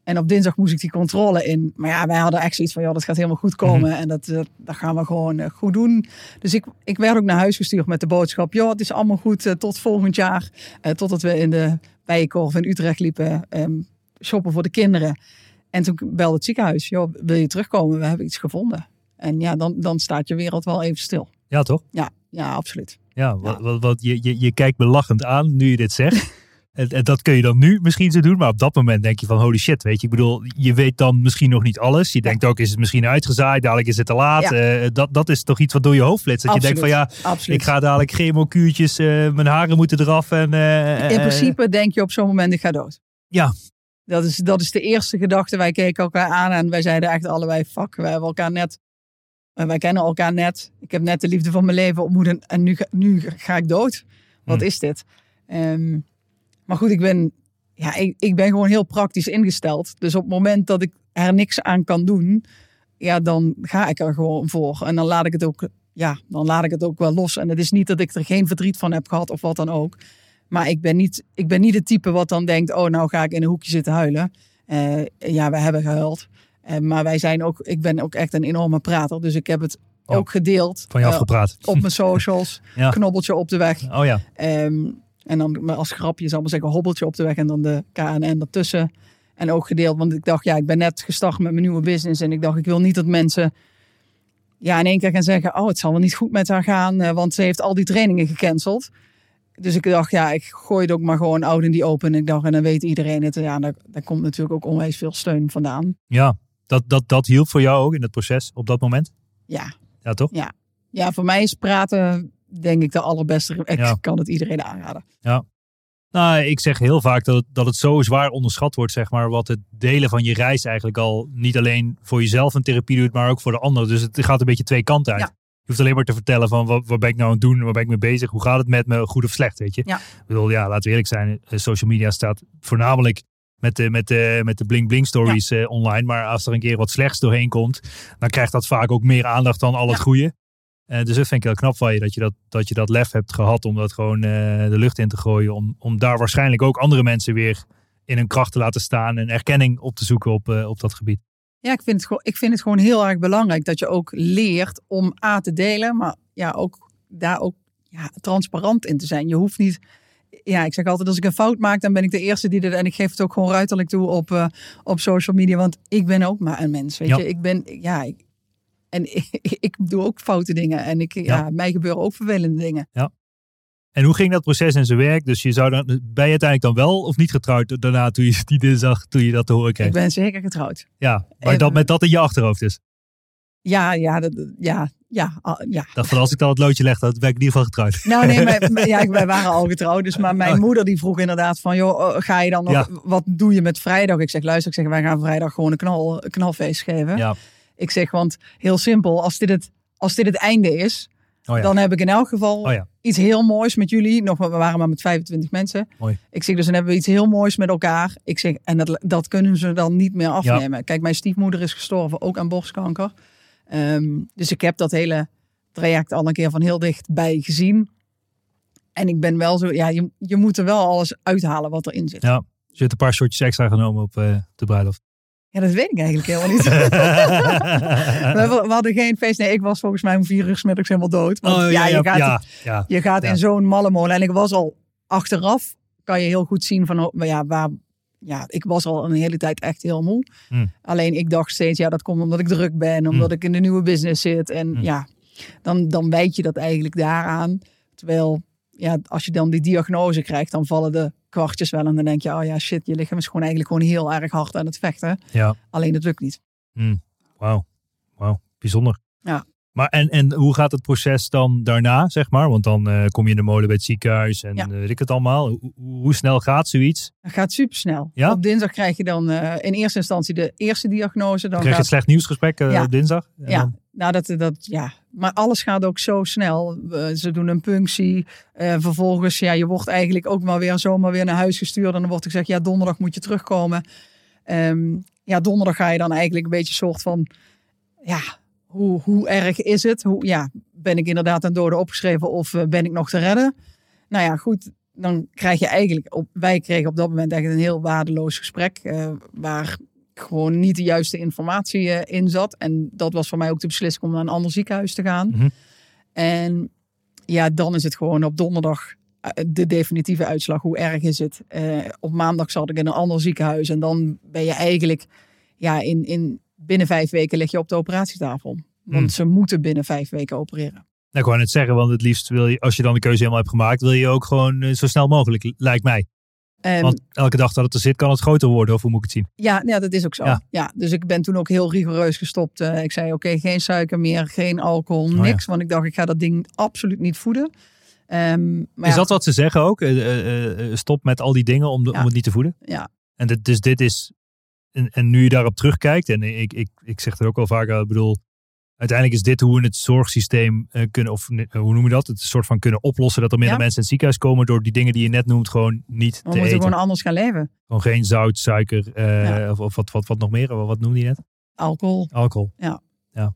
En op dinsdag moest ik die controle in. Maar ja, wij hadden echt zoiets van, ja, dat gaat helemaal goed komen. En dat, eh, dat gaan we gewoon goed doen. Dus ik, ik werd ook naar huis gestuurd met de boodschap. joh, het is allemaal goed tot volgend jaar. Totdat we in de Bijenkorf in Utrecht liepen. ehm, shoppen voor de kinderen. En toen belde het ziekenhuis. Joh, wil je terugkomen? We hebben iets gevonden. En ja, dan, dan staat je wereld wel even stil. Ja, toch? Ja, ja absoluut. Ja, wat, wat, wat, je, je, je kijkt me lachend aan nu je dit zegt. En, en dat kun je dan nu misschien zo doen, maar op dat moment denk je van holy shit, weet je. Ik bedoel, je weet dan misschien nog niet alles. Je denkt ook, is het misschien uitgezaaid, dadelijk is het te laat. Ja. Eh, dat, dat is toch iets wat door je hoofd flitst. Dat je denkt van ja, absoluut. ik ga dadelijk chemokuurtjes, eh mijn haren moeten eraf. En, eh, In principe denk je op zo'n moment, ik ga dood. Ja. Dat is, dat is de eerste gedachte. Wij keken elkaar aan en wij zeiden echt allebei, fuck, wij hebben elkaar net, wij kennen elkaar net. Ik heb net de liefde van mijn leven ontmoet en, nu, ga- nu ga ik dood. Wat Hmm. is dit? Ehm, maar goed, ik ben, ja, ik, ik ben gewoon heel praktisch ingesteld. Dus op het moment dat ik er niks aan kan doen, ja, dan ga ik er gewoon voor. En dan laat ik het ook, ja, dan laat ik het ook wel los. En het is niet dat ik er geen verdriet van heb gehad of wat dan ook. Maar ik ben niet, ik ben niet het type wat dan denkt, oh, nou ga ik in een hoekje zitten huilen. Eh, ja, we hebben gehuild. Eh, maar wij zijn ook, ik ben ook echt een enorme prater. Dus ik heb het Oh. ook gedeeld van je eh, afgepraat. op mijn socials. Ja. Knobbeltje op de weg. Oh ja. Ehm, En dan als grapje, zal ik maar zeggen, hobbeltje op de weg en dan de KNN ertussen. En ook gedeeld, want ik dacht, ja, ik ben net gestart met mijn nieuwe business. En ik dacht, ik wil niet dat mensen ja, in één keer gaan zeggen, oh, het zal wel niet goed met haar gaan, eh, want ze heeft al die trainingen gecanceld. Dus ik dacht, ja, ik gooi het ook maar gewoon oud in die open. En ik dacht, en dan weet iedereen het. Ja, daar, daar komt natuurlijk ook onwijs veel steun vandaan. Ja, dat, dat, dat hielp voor jou ook in het proces op dat moment? Ja, Ja, toch? ja voor mij is praten, denk ik, de allerbeste. Ik Ja. kan het iedereen aanraden. Nou, ik zeg heel vaak dat het, dat het zo zwaar onderschat wordt, zeg maar, wat het delen van je reis eigenlijk al niet alleen voor jezelf een therapie doet, maar ook voor de ander. Dus het gaat een beetje twee kanten uit. Ja. Je hoeft alleen maar te vertellen van wat, wat ben ik nou aan het doen, waar ben ik mee bezig, hoe gaat het met me, goed of slecht, weet je. Ja. Ik bedoel, ja, laten we eerlijk zijn, eh, social media staat voornamelijk met de, met de, met de bling bling stories eh, online, maar als er een keer wat slechts doorheen komt, dan krijgt dat vaak ook meer aandacht dan al het Ja. goede. Eh, dus dat vind ik heel knap van je, dat je dat, dat, je dat lef hebt gehad om dat gewoon eh, de lucht in te gooien. Om, om daar waarschijnlijk ook andere mensen weer in hun kracht te laten staan en erkenning op te zoeken op, op dat gebied. Ja, ik vind, het gewoon, ik vind het gewoon heel erg belangrijk dat je ook leert om A te delen, maar ja, ook daar ook ja, transparant in te zijn. Je hoeft niet. Ja, ik zeg altijd, als ik een fout maak, dan ben ik de eerste die er. En ik geef het ook gewoon ruiterlijk toe op, eh, op social media. Want ik ben ook maar een mens. Weet Ja. je, ik ben. Ja, ik, en ik, ik doe ook foute dingen. En ik, ja. Ja. mij gebeuren ook vervelende dingen. En hoe ging dat proces in zijn werk? Dus je zou dan, ben je uiteindelijk dan wel of niet getrouwd daarna toen je die dinsdag, toen je dat te horen kreeg? Ik ben zeker getrouwd. Ja, maar dat, met dat in je achterhoofd is. Ja, ja, dat, ja, ja, ja. Dacht van als ik dan het loodje leg, dan ben ik in ieder geval getrouwd. Nou nee, mijn- ja, wij waren al getrouwd. Dus maar mijn Oh. moeder die vroeg inderdaad van... joh, oh, ga je dan nog... Ja. Wat doe je met vrijdag? Ik zeg, luister, ik zeg, wij gaan vrijdag gewoon een, knal, knalfeest geven. Ja. Ik zeg, want heel simpel, als dit het, als dit het einde is... Oh ja. dan heb ik in elk geval Oh ja. iets heel moois met jullie. Nog, we waren maar met 25 mensen. Mooi. Ik zeg, dus dan hebben we iets heel moois met elkaar. Ik zeg, en dat, dat kunnen ze dan niet meer afnemen. Kijk, mijn stiefmoeder is gestorven, ook aan borstkanker. Ehm, dus ik heb dat hele traject al een keer van heel dichtbij gezien. En ik ben wel zo, ja, je, je moet er wel alles uithalen wat erin zit. Ja. Dus je hebt een paar shotjes extra genomen op eh, de bruiloft. Ja, dat weet ik eigenlijk helemaal niet. we, we hadden geen feest. Nee, ik was volgens mij om vier uur middags helemaal dood. Want Oh, ja, je gaat, ja, ja. je gaat Ja. in zo'n malle molen. En ik was al achteraf, kan je heel goed zien van, oh, ja, waar, ja, ik was al een hele tijd echt heel moe. Hmm. Alleen ik dacht steeds, ja, dat komt omdat ik druk ben, omdat ik in de nieuwe business zit. En Hmm. ja, dan, dan wijd je dat eigenlijk daaraan. Terwijl, ja, als je dan die diagnose krijgt, dan vallen de kwartjes wel. En dan denk je, oh ja, shit, je lichaam is gewoon eigenlijk gewoon heel erg hard aan het vechten. ja. Alleen het lukt niet. Wauw. Wauw. Bijzonder. Ja. Maar en, en hoe gaat het proces dan daarna, zeg maar? Want dan eh, kom je in de molen bij het ziekenhuis en Ja. eh, weet ik het allemaal. Hoe, hoe snel gaat zoiets? Dat gaat supersnel. Ja? Op dinsdag krijg je dan eh, in eerste instantie de eerste diagnose. Dan Krijg je het slecht nieuwsgesprek Ja. op dinsdag? En Ja, dan- nou dat, dat, ja. Maar alles gaat ook zo snel. Ze doen een punctie. vervolgens, ja, je wordt eigenlijk ook maar weer zomaar weer naar huis gestuurd. En dan wordt er gezegd, ja, donderdag moet je terugkomen. Ehm, ja, donderdag ga je dan eigenlijk een beetje soort van, ja, hoe, hoe erg is het? Hoe, ja, ben ik inderdaad aan doden opgeschreven of eh, ben ik nog te redden? Nou ja, goed, dan krijg je eigenlijk, op, wij kregen op dat moment echt een heel waardeloos gesprek. eh, waar gewoon niet de juiste informatie eh, in zat. En dat was voor mij ook de beslissing om naar een ander ziekenhuis te gaan. Mhm. En ja, dan is het gewoon op donderdag de definitieve uitslag. Hoe erg is het? Op maandag zat ik in een ander ziekenhuis. En dan ben je eigenlijk ja, in, in binnen vijf weken lig je op de operatietafel. Want Hmm. ze moeten binnen vijf weken opereren. Nou, ik wou net zeggen, want het liefst wil je, als je dan de keuze helemaal hebt gemaakt, wil je ook gewoon eh, zo snel mogelijk, lijkt mij. En Want elke dag dat het er zit, kan het groter worden, of hoe moet ik het zien? Ja, ja, dat is ook zo. Ja. Ja. dus ik ben toen ook heel rigoureus gestopt. Eh, ik zei, oké, geen suiker meer, geen alcohol, Oh ja. niks. Want ik dacht, ik ga dat ding absoluut niet voeden. Ehm, maar is dat wat ze zeggen ook? Eh, stop met al die dingen om, de, Ja. om het niet te voeden? Ja. En dit, dus dit is, en, en nu je daarop terugkijkt, en ik, ik, ik zeg er ook al vaak, ik bedoel, uiteindelijk is dit hoe we het zorgsysteem eh, kunnen, of eh, hoe noem je dat? Het soort van kunnen oplossen dat er minder Ja. mensen in het ziekenhuis komen door die dingen die je net noemt gewoon niet we te moeten eten. gewoon anders gaan leven. Gewoon geen zout, suiker, eh, Ja. of, of wat, wat, wat nog meer? Wat noemde je net? Alcohol. Alcohol.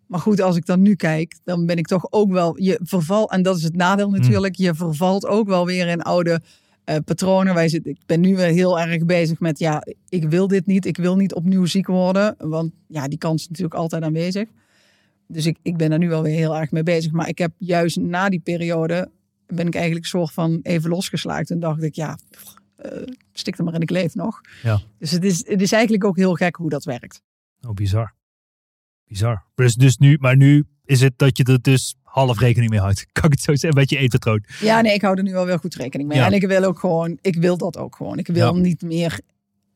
Maar goed, als ik dan nu kijk, dan ben ik toch ook wel... Je verval, en dat is het nadeel natuurlijk. Je vervalt ook wel weer in oude eh, patronen. Wij zitten, ik ben nu weer heel erg bezig met... Ja, ik wil dit niet. Ik wil niet opnieuw ziek worden. Want ja, die kans is natuurlijk altijd aanwezig. Dus ik, ik ben er nu alweer heel erg mee bezig. Maar ik heb juist na die periode ben ik eigenlijk soort van even losgeslagen. Toen dacht ik, ja, eh, stik er maar in, ik leef nog. Ja. Dus het is, het is eigenlijk ook heel gek hoe dat werkt. Oh, bizar. Bizar. Dus, dus nu, maar nu is het dat je er dus half rekening mee houdt. Kan ik het zo zeggen? Een beetje eetvertroon. Ja, nee, ik hou er nu wel weer goed rekening mee. Ja. En ik wil ook gewoon, ik wil dat ook gewoon. Ik wil Ja. niet meer,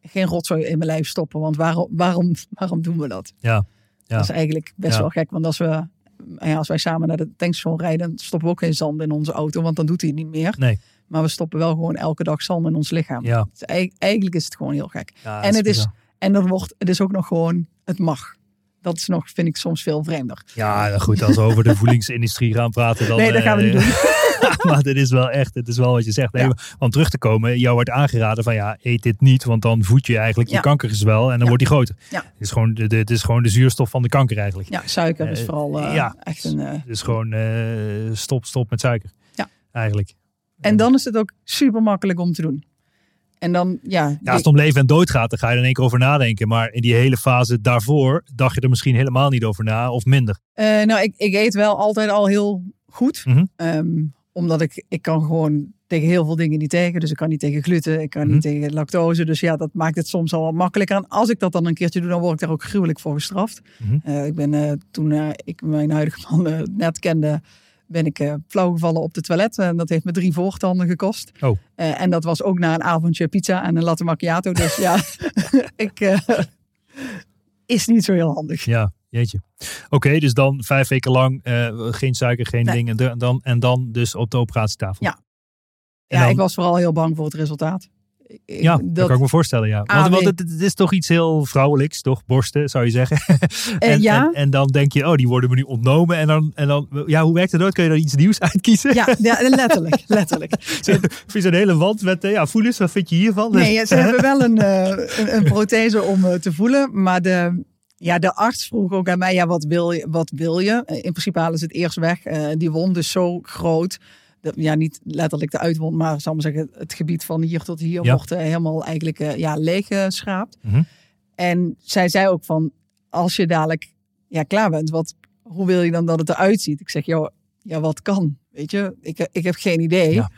geen rotzooi in mijn lijf stoppen. Want waarom, waarom, waarom doen we dat? Ja. Ja. Dat is eigenlijk best wel gek. Want als, we, ja, als wij samen naar de tankstation rijden, dan stoppen we ook geen zand in onze auto. Want dan doet hij het niet meer. Nee. Maar we stoppen wel gewoon elke dag zand in ons lichaam. Ja. Dus eigenlijk- eigenlijk is het gewoon heel gek. Ja, en dat het is, bizar. en dan wordt het is ook nog gewoon, het mag. Dat is nog, vind ik soms veel vreemder. Ja, goed, als we over de voedingsindustrie gaan praten, dan... nee, dat gaan we niet eh, doen. maar dit is wel echt, het is wel wat je zegt. Nee, Ja. maar Om terug te komen, jou wordt aangeraden van ja, eet dit niet, want dan voed je eigenlijk je Ja. kankergezwel en dan Ja. wordt die groter. Ja. Het, is gewoon de, het is gewoon de zuurstof van de kanker eigenlijk. Ja, suiker is Eh, vooral ja. echt een... Het is gewoon stop, stop met suiker. Ja. Eigenlijk. En dan is het ook super makkelijk om te doen. En dan, ja. Ja, als het om leven en dood gaat, dan ga je er in één keer over nadenken. Maar in die hele fase daarvoor dacht je er misschien helemaal niet over na of minder. Eh, nou, ik, ik eet wel altijd al heel goed. Mhm. Ehm, omdat ik, ik kan gewoon tegen heel veel dingen niet tegen. Dus ik kan niet tegen gluten, ik kan Mhm. niet tegen lactose. Dus ja, dat maakt het soms al wat makkelijker. En als ik dat dan een keertje doe, dan word ik daar ook gruwelijk voor gestraft. Mhm. Eh, ik ben eh, toen ik mijn huidige man net kende, ben ik eh flauw gevallen op de toilet. En dat heeft me drie voortanden gekost. Oh. Eh, en dat was ook na een avondje pizza en een latte macchiato. Dus ja, ik, eh, is niet zo heel handig. Ja, jeetje. Oké, dus dan vijf weken lang eh, geen suiker, geen Nee. dingen. En dan, en dan dus op de operatietafel. Ja. En Ja, dan- ik was vooral heel bang voor het resultaat. Ja, dat, dat, kan ik me voorstellen, ja. Ah, Want, want het, het is toch iets heel vrouwelijks, toch? Borsten, zou je zeggen. Eh, en, ja. en, en dan denk je, oh, die worden me nu ontnomen. En dan, en dan ja, hoe werkt het dan? Kun je dan iets nieuws uitkiezen? ja, ja, letterlijk, letterlijk. Zo- Of is een hele wand met, eh, ja, voel eens, wat vind je hiervan? Nee, ze hebben wel een, eh, een, een prothese om te voelen. Maar de, ja, de arts vroeg ook aan mij, ja, wat wil je? Wat wil je? In principe halen ze het eerst weg. Die wond is zo groot. Dat, ja, niet letterlijk de uitwond, maar zal maar zeggen, het gebied van hier tot hier Ja. wordt eh, helemaal eigenlijk eh, ja, leeggeschraapt. Mhm. En zij zei ook van, als je dadelijk ja, klaar bent, wat, hoe wil je dan dat het eruit ziet? Ik zeg, joh, ja, wat kan? Weet je, ik, ik heb geen idee. Ja.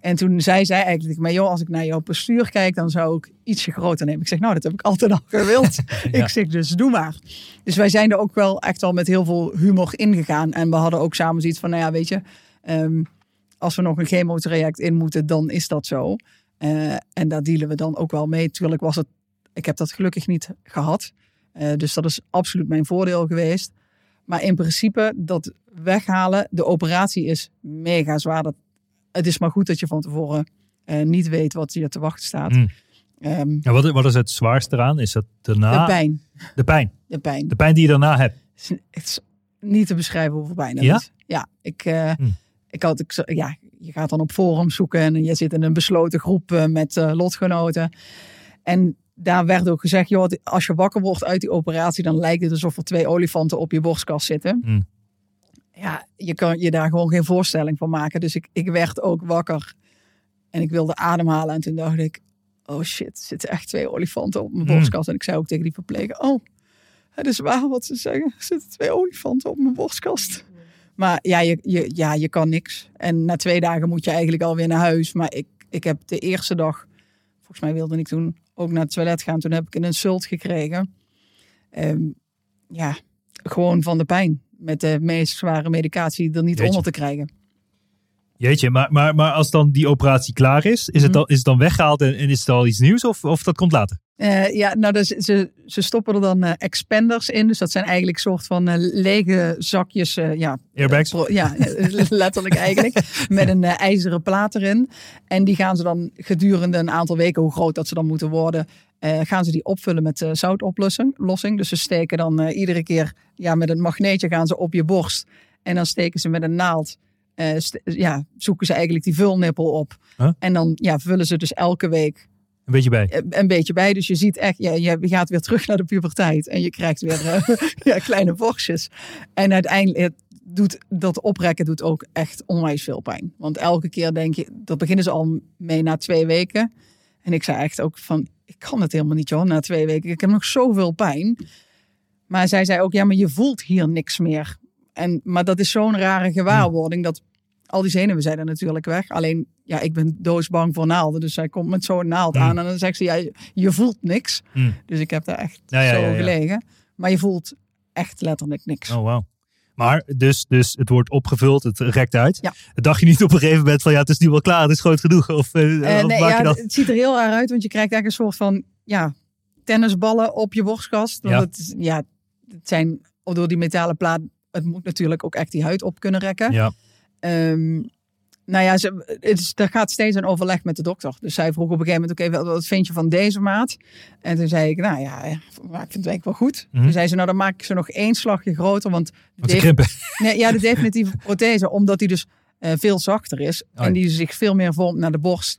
En toen zei zij eigenlijk, maar joh, als ik naar jouw postuur kijk, dan zou ik ietsje groter nemen. Ik zeg, nou, dat heb ik altijd al gewild. Ja. Ik zeg, dus doe maar. Dus wij zijn er ook wel echt wel met heel veel humor ingegaan. En we hadden ook samen zoiets van, nou ja, weet je, ehm, als we nog een chemotraject in moeten, dan is dat zo. Eh, en daar dealen we dan ook wel mee. Tuurlijk was het, ik heb dat gelukkig niet gehad. Eh, dus dat is absoluut mijn voordeel geweest. Maar in principe, dat weghalen, de operatie is mega zwaar. Dat, het is maar goed dat je van tevoren eh, niet weet wat je te wachten staat. Mm. Ehm, Ja, wat, wat is het zwaarste eraan? Is dat daarna? de pijn. De pijn. De pijn. De pijn die je daarna hebt. Het is, niet te beschrijven hoeveel pijn het Ja? is. Ja, ik, Hm. Ik had, ik, ja, je gaat dan op forums zoeken en je zit in een besloten groep eh, met eh, lotgenoten. En daar werd ook gezegd, joh, als je wakker wordt uit die operatie, dan lijkt het alsof er twee olifanten op je borstkast zitten. Hm. Ja, je kan je daar gewoon geen voorstelling van maken. Dus ik, ik werd ook wakker en ik wilde ademhalen. En toen dacht ik, oh shit, er zitten echt twee olifanten op mijn Hm. borstkast. En ik zei ook tegen die verpleger, oh, het is waar wat ze zeggen. Er zitten twee olifanten op mijn borstkast. Maar ja je, je, ja, je kan niks. En na twee dagen moet je eigenlijk alweer naar huis. Maar ik, ik heb de eerste dag, volgens mij wilde ik toen ook naar het toilet gaan. Toen heb ik een insult gekregen. Ehm, ja, gewoon van de pijn. Met de meest zware medicatie er niet Jeetje. onder te krijgen. Jeetje, maar, maar, maar als dan die operatie klaar is, is, het, Mhm. dan, is het dan weggehaald en, en is het al iets nieuws of, of dat komt later? Eh, ja, nou, dus ze, ze stoppen er dan eh, expanders in. Dus dat zijn eigenlijk soort van eh, lege zakjes. ja, Airbags? pro- ja, letterlijk eigenlijk. Met een ijzeren plaat erin. En die gaan ze dan gedurende een aantal weken, hoe groot dat ze dan moeten worden, gaan ze die opvullen met zoutoplossing. lossing. Dus ze steken dan iedere keer ja, met een magneetje gaan ze op je borst. En dan steken ze met een naald. ja, zoeken ze eigenlijk die vulnippel op. Huh? En dan ja, vullen ze dus elke week Een beetje bij. eh, een beetje bij. Dus je ziet echt, je gaat weer terug naar de puberteit. En je krijgt weer eh, ja, kleine borstjes. En uiteindelijk doet dat oprekken doet ook echt onwijs veel pijn. Want elke keer denk je, dat beginnen ze al mee na twee weken. En ik zei echt ook van, ik kan het helemaal niet joh, na twee weken. Ik heb nog zoveel pijn. Maar zij zei ook, ja, maar je voelt hier niks meer. En, maar dat is zo'n rare gewaarwording dat al die zenuwen zijn er natuurlijk weg. Alleen, ja, ik ben doodsbang voor naalden. Dus zij komt met zo'n naald aan en dan zegt ze, ja, je, voelt niks. Mm. Dus ik heb daar echt Ja, ja, zo gelegen. Maar je voelt echt letterlijk niks. Oh, wauw. Maar dus, dus het wordt opgevuld, het rekt uit. Ja. Dacht je niet op een gegeven moment van ja, het is nu wel klaar, het is groot genoeg? Of, eh, Eh, of nee, maak ja, je dat? het ziet er heel raar uit, want je krijgt eigenlijk een soort van ja, tennisballen op je borstkast. Want Ja. Het, ja, het zijn door die metalen plaat, het moet natuurlijk ook echt die huid op kunnen rekken. Ja. Ehm, nou ja, ze, het is, er gaat steeds een overleg met de dokter. Dus zij vroeg op een gegeven moment, oké, wat- wat vind je van deze maat? En toen zei ik, nou ja, ik vind het eigenlijk wel goed. Mhm. Toen zei ze, nou dan maak ik ze nog één slagje groter, want de-. Nee, ja, de definitieve prothese, omdat die dus eh, veel zachter is. ja. En die zich veel meer vormt naar de borst.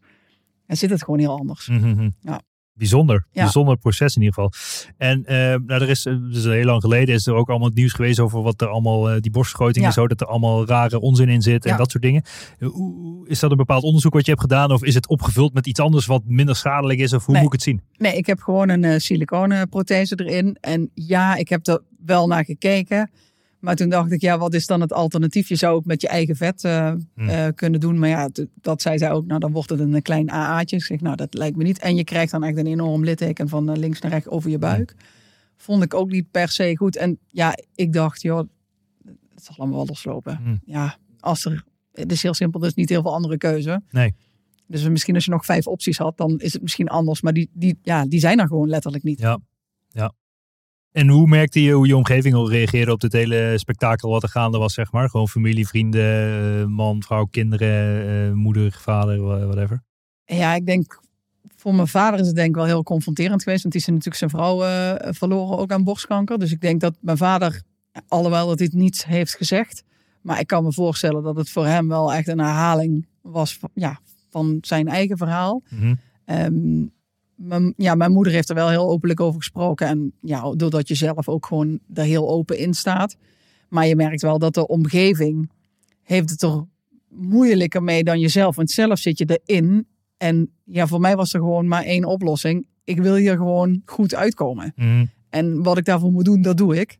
En zit het gewoon heel anders. Mhm. Ja. Bijzonder. Ja. Bijzonder proces in ieder geval. En eh, nou, er is, eh, dus heel lang geleden is er ook allemaal het nieuws geweest over wat er allemaal, eh, die borstvergroting Ja. en zo, dat er allemaal rare onzin in zit en Ja. dat soort dingen. Hoe- Is dat een bepaald onderzoek wat je hebt gedaan of is het opgevuld met iets anders wat minder schadelijk is of hoe Nee. moet ik het zien? Nee, ik heb gewoon een eh siliconen prothese erin. En ja, ik heb er wel naar gekeken. Maar toen dacht ik, ja, wat is dan het alternatief? Je zou ook met je eigen vet eh, Hmm. eh, kunnen doen. Maar ja, dat zei zij ook. Nou, dan wordt het een klein AA'tje. Ik zeg, nou, dat lijkt me niet. En je krijgt dan echt een enorm litteken van eh, links naar rechts over je buik. Vond ik ook niet per se goed. En ja, ik dacht, joh, het zal allemaal wel loslopen. Hmm. Ja, als er... Het is heel simpel, er is niet heel veel andere keuze. Nee. Dus misschien als je nog vijf opties had, dan is het misschien anders. Maar die, die, ja, die zijn er gewoon letterlijk niet. Ja. ja. En hoe merkte je hoe je omgeving al reageerde op dit hele spektakel wat er gaande was, zeg maar? Gewoon familie, vrienden, eh, man, vrouw, kinderen, eh, moeder, vader, wha- whatever. Ja, ik denk voor mijn vader is het denk ik wel heel confronterend geweest. Want die is natuurlijk zijn vrouw eh, verloren ook aan borstkanker. Dus ik denk dat mijn vader, alhoewel dat hij het niet heeft gezegd. Maar ik kan me voorstellen dat het voor hem wel echt een herhaling was van, ja, van zijn eigen verhaal. Ehm, mijn, ja, mijn moeder heeft er wel heel openlijk over gesproken. En ja, doordat je zelf ook gewoon er heel open in staat. Maar je merkt wel dat de omgeving heeft het er moeilijker mee dan jezelf. Want zelf zit je erin. En ja, voor mij was er gewoon maar één oplossing. Ik wil hier gewoon goed uitkomen. Mhm. En wat ik daarvoor moet doen, dat doe ik.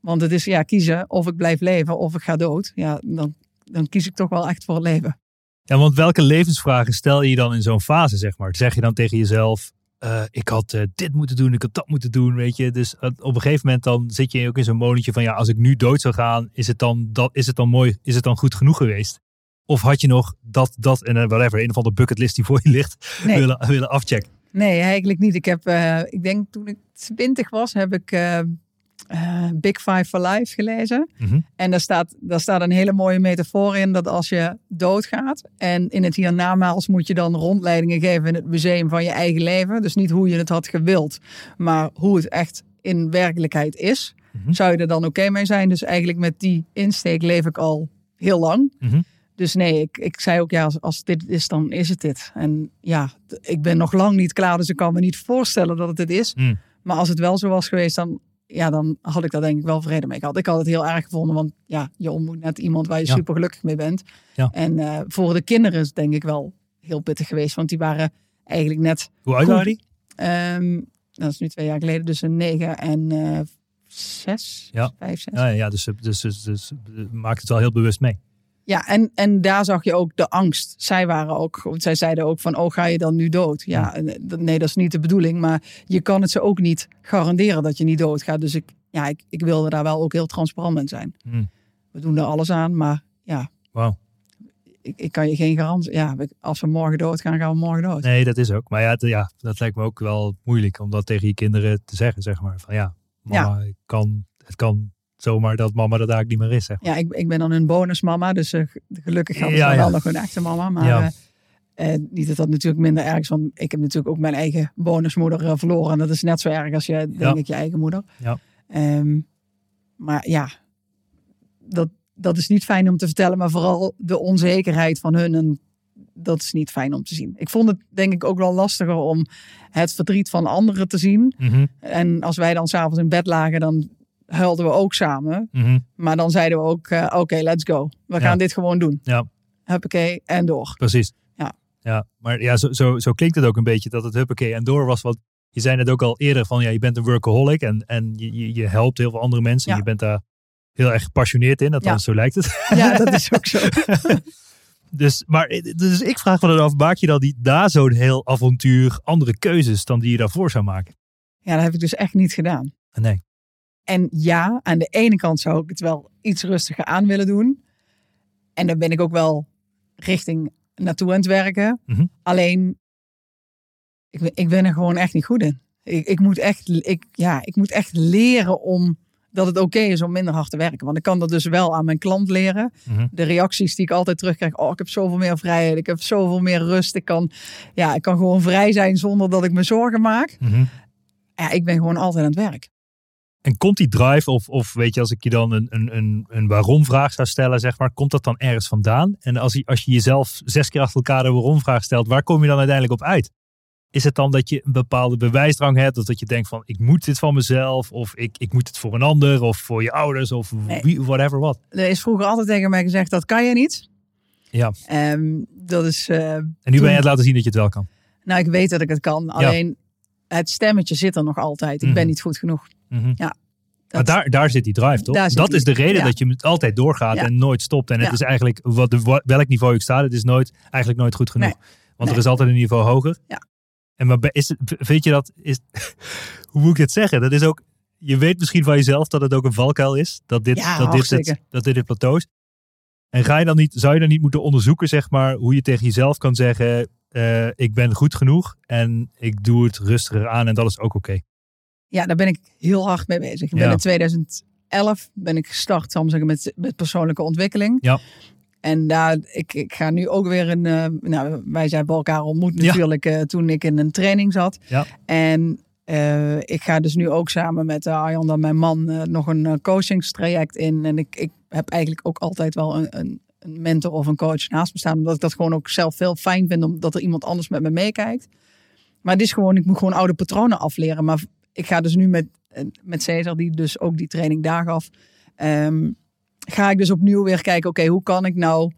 Want het is ja, kiezen of ik blijf leven of ik ga dood. Ja, dan, dan kies ik toch wel echt voor het leven. Ja, want welke levensvragen stel je dan in zo'n fase, zeg maar? Zeg je dan tegen jezelf, eh, ik had eh, dit moeten doen, ik had dat moeten doen, weet je? Dus eh, op een gegeven moment dan zit je ook in zo'n molentje van, ja, als ik nu dood zou gaan, is het dan, dat, is het dan mooi, is het dan goed genoeg geweest? Of had je nog dat, dat en whatever, een of andere bucketlist die voor je ligt, Nee. willen, willen afchecken? Nee, eigenlijk niet. Ik heb, ik denk toen ik twintig was, heb ik eh, Big Five for Life gelezen. Mhm. En daar staat, daar staat een hele mooie metafoor in dat als je doodgaat en in het hiernamaals moet je dan rondleidingen geven in het museum van je eigen leven. Dus niet hoe je het had gewild, maar hoe het echt in werkelijkheid is. Mhm. Zou je er dan oké mee zijn? Dus eigenlijk met die insteek leef ik al heel lang. Mhm. Dus nee, ik, ik zei ook ja, als, als dit is, dan is het dit. En ja, ik ben nog lang niet klaar, dus ik kan me niet voorstellen dat het dit is. Mm. Maar als het wel zo was geweest, dan, ja, dan had ik daar denk ik wel vrede mee gehad. Ik had het heel erg gevonden, want ja, je ontmoet net iemand waar je Ja. super gelukkig mee bent. Ja. En eh, voor de kinderen is het denk ik wel heel pittig geweest, want die waren eigenlijk net, Hoe oud waren die? ehm, dat is nu twee jaar geleden, dus een negen en eh zes, Ja. vijf, zes. Ja, ja dus, dus, dus, dus, eh, maak het wel heel bewust mee. Ja, en, en daar zag je ook de angst. Zij waren ook, want zij zeiden ook van, oh, ga je dan nu dood? Ja, eh, nee, dat is niet de bedoeling. Maar je kan het ze ook niet garanderen dat je niet doodgaat. Dus ik, ja, ik, ik wilde daar wel ook heel transparant in zijn. Hmm. We doen er alles aan, maar ja, Wauw. ik, ik kan je geen garantie. Ja, als we morgen doodgaan, gaan we morgen dood. Nee, dat is ook. Maar ja, ja, dat lijkt me ook wel moeilijk om dat tegen je kinderen te zeggen, zeg maar. Van ja, mama, ik kan, het kan zomaar dat mama er eigenlijk niet meer is, zeg. Ja, ik, ik ben dan een bonusmama, dus eh, gelukkig hadden ze Ja, wel nog een echte mama. Maar Ja. eh, eh, niet dat dat natuurlijk minder erg is, want ik heb natuurlijk ook mijn eigen bonusmoeder verloren. En dat is net zo erg als je, denk ik, je eigen moeder. Ja. Ehm, maar ja, dat, dat is niet fijn om te vertellen, maar vooral de onzekerheid van hun. En dat is niet fijn om te zien. Ik vond het denk ik ook wel lastiger om het verdriet van anderen te zien. Mhm, En als wij dan s'avonds in bed lagen, dan huilden we ook samen. mhm. Maar dan zeiden we ook, eh, oké, let's go. We gaan Ja. dit gewoon doen. Ja. Huppakee, en door. Precies. Ja. ja maar ja, zo, zo, zo klinkt het ook een beetje dat het huppakee en door was. Want je zei het ook al eerder van ja, je bent een workaholic en, en je, je, je helpt heel veel andere mensen. Ja. Je bent daar heel erg gepassioneerd in. Althans, zo lijkt het. Ja, dat is ook zo. Dus, maar, dus ik vraag me dan af, maak je dan die, na zo'n heel avontuur andere keuzes dan die je daarvoor zou maken? Ja, dat heb ik dus echt niet gedaan. Nee. En ja, aan de ene kant zou ik het wel iets rustiger aan willen doen. En daar ben ik ook wel richting naartoe aan het werken. Mhm. Alleen, ik, ben- ik ben er gewoon echt niet goed in. Ik, ik, moet echt, ik, ja, ik moet echt leren om dat het oké is om minder hard te werken. Want ik kan dat dus wel aan mijn klant leren. Mhm. De reacties die ik altijd terugkrijg. Oh, ik heb zoveel meer vrijheid. Ik heb zoveel meer rust. Ik kan, ja, ik kan gewoon vrij zijn zonder dat ik me zorgen maak. Mhm. Ja, ik ben gewoon altijd aan het werk. En komt die drive, of, of weet je, als ik je dan een, een, een, een waarom-vraag zou stellen, zeg maar, komt dat dan ergens vandaan? En als je, als je jezelf zes keer achter elkaar de waarom-vraag stelt, waar kom je dan uiteindelijk op uit? Is het dan dat je een bepaalde bewijsdrang hebt, of dat je denkt van, ik moet dit van mezelf, of ik, ik moet het voor een ander, of voor je ouders, of wie, whatever wat? Er is vroeger altijd tegen mij gezegd, dat kan je niet. Ja, Ehm, dat is, eh, en nu ben je het laten zien dat je het wel kan. nou ik weet dat ik het kan. Alleen het stemmetje zit er nog altijd. Ik ben Mhm. niet goed genoeg. Mhm. Ja, Maar daar, daar zit die drive, toch? Dat die- is de reden ja. dat je altijd doorgaat Ja. en nooit stopt. En het Ja. is eigenlijk, wat welk niveau ik sta, het is nooit, eigenlijk nooit goed genoeg. Nee. Want er is altijd een niveau hoger. Ja. En maar is het, vind je dat, is, hoe moet ik het zeggen? Dat is ook, je weet misschien van jezelf dat het ook een valkuil is. Dat dit, dat dit, het, dat dit het plateau is. En ga je dan niet, zou je dan niet moeten onderzoeken, zeg maar, hoe je tegen jezelf kan zeggen, eh, ik ben goed genoeg en ik doe het rustiger aan en dat is ook oké. Ja, daar ben ik heel hard mee bezig. Ik ben in 2011 ben ik gestart, zal ik zeggen, met, met persoonlijke ontwikkeling. Ja. En daar, ik, ik ga nu ook weer een. eh, nou, wij zijn bij elkaar ontmoet Ja. natuurlijk eh, toen ik in een training zat. Ja. En ik ga dus nu ook samen met Arjan, dan mijn man, nog een coachingstraject in. En ik, ik heb eigenlijk ook altijd wel een, een, een mentor of een coach naast me staan. Omdat ik dat gewoon ook zelf veel fijn vind, omdat er iemand anders met me meekijkt. Maar het is gewoon, ik moet gewoon oude patronen afleren. Maar ik ga dus nu met, eh, met Cesar, die dus ook die training daar gaf. ehm, ga ik dus opnieuw weer kijken, oké, hoe kan ik nou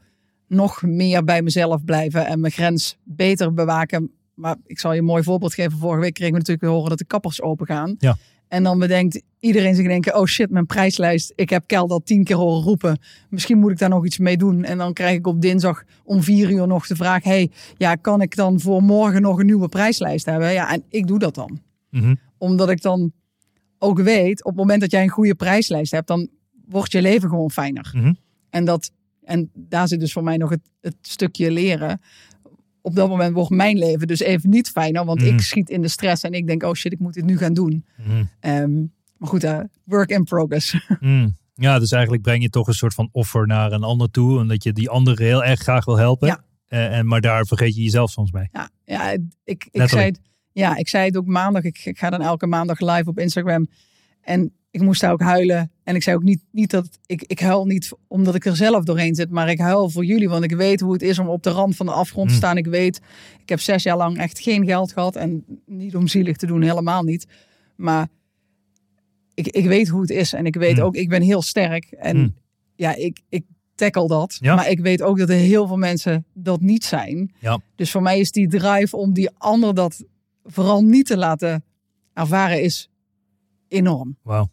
nog meer bij mezelf blijven en mijn grens beter bewaken. Maar ik zal je een mooi voorbeeld geven. Vorige week kregen we natuurlijk horen dat de kappers open gaan. Ja. En dan bedenkt iedereen zich denken, oh shit, mijn prijslijst. Ik heb Kel dat tien keer horen roepen. Misschien moet ik daar nog iets mee doen. En dan krijg ik op dinsdag om vier uur nog de vraag, hey, ja, kan ik dan voor morgen nog een nieuwe prijslijst hebben? Ja, en ik doe dat dan Mhm. omdat ik dan ook weet, op het moment dat jij een goede prijslijst hebt, dan wordt je leven gewoon fijner. Mhm. En, dat, en daar zit dus voor mij nog het, het stukje leren. Op dat moment wordt mijn leven dus even niet fijner, want ik schiet in de stress en ik denk, oh shit, ik moet dit nu gaan doen. Mhm. Ehm, maar goed, eh, work in progress. Mm. Ja, dus eigenlijk breng je toch een soort van offer naar een ander toe. En dat je die andere heel erg graag wil helpen. Ja. Eh, en, maar daar vergeet je jezelf soms bij. ja, ja, ik, ik, Letterlijk. zei het, ja, ik zei het ook maandag. Ik, ik ga dan elke maandag live op Instagram. En ik moest daar ook huilen. En ik zei ook niet, niet dat ik, ik huil niet omdat ik er zelf doorheen zit. Maar ik huil voor jullie. Want ik weet hoe het is om op de rand van de afgrond te Mm. staan. Ik weet, ik heb zes jaar lang echt geen geld gehad. En niet om zielig te doen, helemaal niet. Maar ik, ik weet hoe het is. En ik weet Mm. ook, ik ben heel sterk. En Mm. ja, ik, ik tackle dat. Ja. Maar ik weet ook dat er heel veel mensen dat niet zijn. Ja. Dus voor mij is die drive om die ander dat vooral niet te laten ervaren is enorm. Wauw.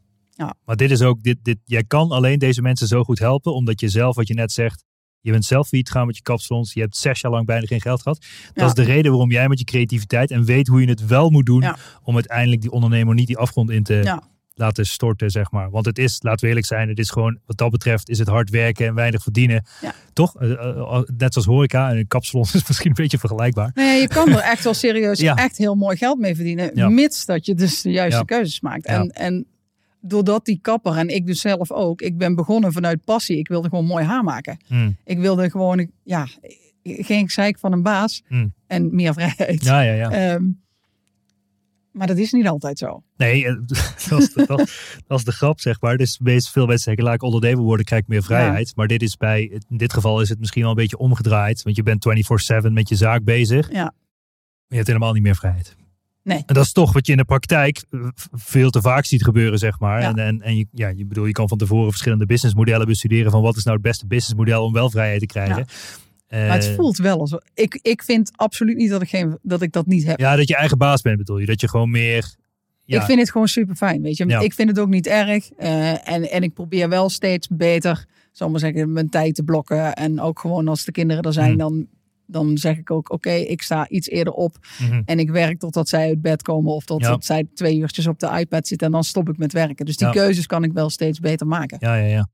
Ja. Maar dit is ook, dit, dit, jij kan alleen deze mensen zo goed helpen. Omdat je zelf, wat je net zegt, je bent zelf failliet gaan met je kapsalons. Je hebt zes jaar lang bijna geen geld gehad. Dat Ja. is de reden waarom jij met je creativiteit en weet hoe je het wel moet doen. Ja. Om uiteindelijk die ondernemer niet die afgrond in te Ja. laten storten, zeg maar. Want het is, laten we eerlijk zijn, het is gewoon, wat dat betreft, is het hard werken en weinig verdienen. Toch? Eh, eh, net zoals horeca en een kapsalon is misschien een beetje vergelijkbaar. Nee, je kan er echt wel serieus echt heel mooi geld mee verdienen. Mits dat je dus de juiste keuzes maakt. En, en doordat die kapper en ik dus zelf ook. Ik ben begonnen vanuit passie. Ik wilde gewoon mooi haar maken. Hmm. Ik wilde gewoon, ja, geen gezeik van een baas. Hmm. En meer vrijheid. Ja, ja, ja. Ehm, maar dat is niet altijd zo. Nee, eh, dat is, de, dat, dat is de grap, zeg maar. Dus meest veel mensen zeggen, laat ik ondernemer worden, krijg ik meer vrijheid. Maar dit is bij, in dit geval is het misschien al een beetje omgedraaid. Want je bent 24-7 met je zaak bezig. Ja. Maar je hebt helemaal niet meer vrijheid. Nee. En dat is toch wat je in de praktijk eh, veel te vaak ziet gebeuren, zeg maar. Ja. En, en, en je, ja, je bedoel, je kan van tevoren verschillende businessmodellen bestuderen van wat is nou het beste businessmodel om wel vrijheid te krijgen. Maar het Eh, voelt wel als. Ik, ik vind absoluut niet dat ik, geen, dat ik dat niet heb. Ja, dat je eigen baas bent bedoel je. Dat je gewoon meer, Ja. Ik vind het gewoon super fijn, weet je. Ja. Ik vind het ook niet erg. eh, en, en ik probeer wel steeds beter, zal ik maar zeggen, mijn tijd te blokken. En ook gewoon als de kinderen er zijn, Hmm. dan, dan zeg ik ook, oké, ik sta iets eerder op. Mhm. En ik werk totdat zij uit bed komen of totdat Ja. zij twee uurtjes op de iPad zitten. En dan stop ik met werken. Dus die Ja. keuzes kan ik wel steeds beter maken. Ja, ja, ja.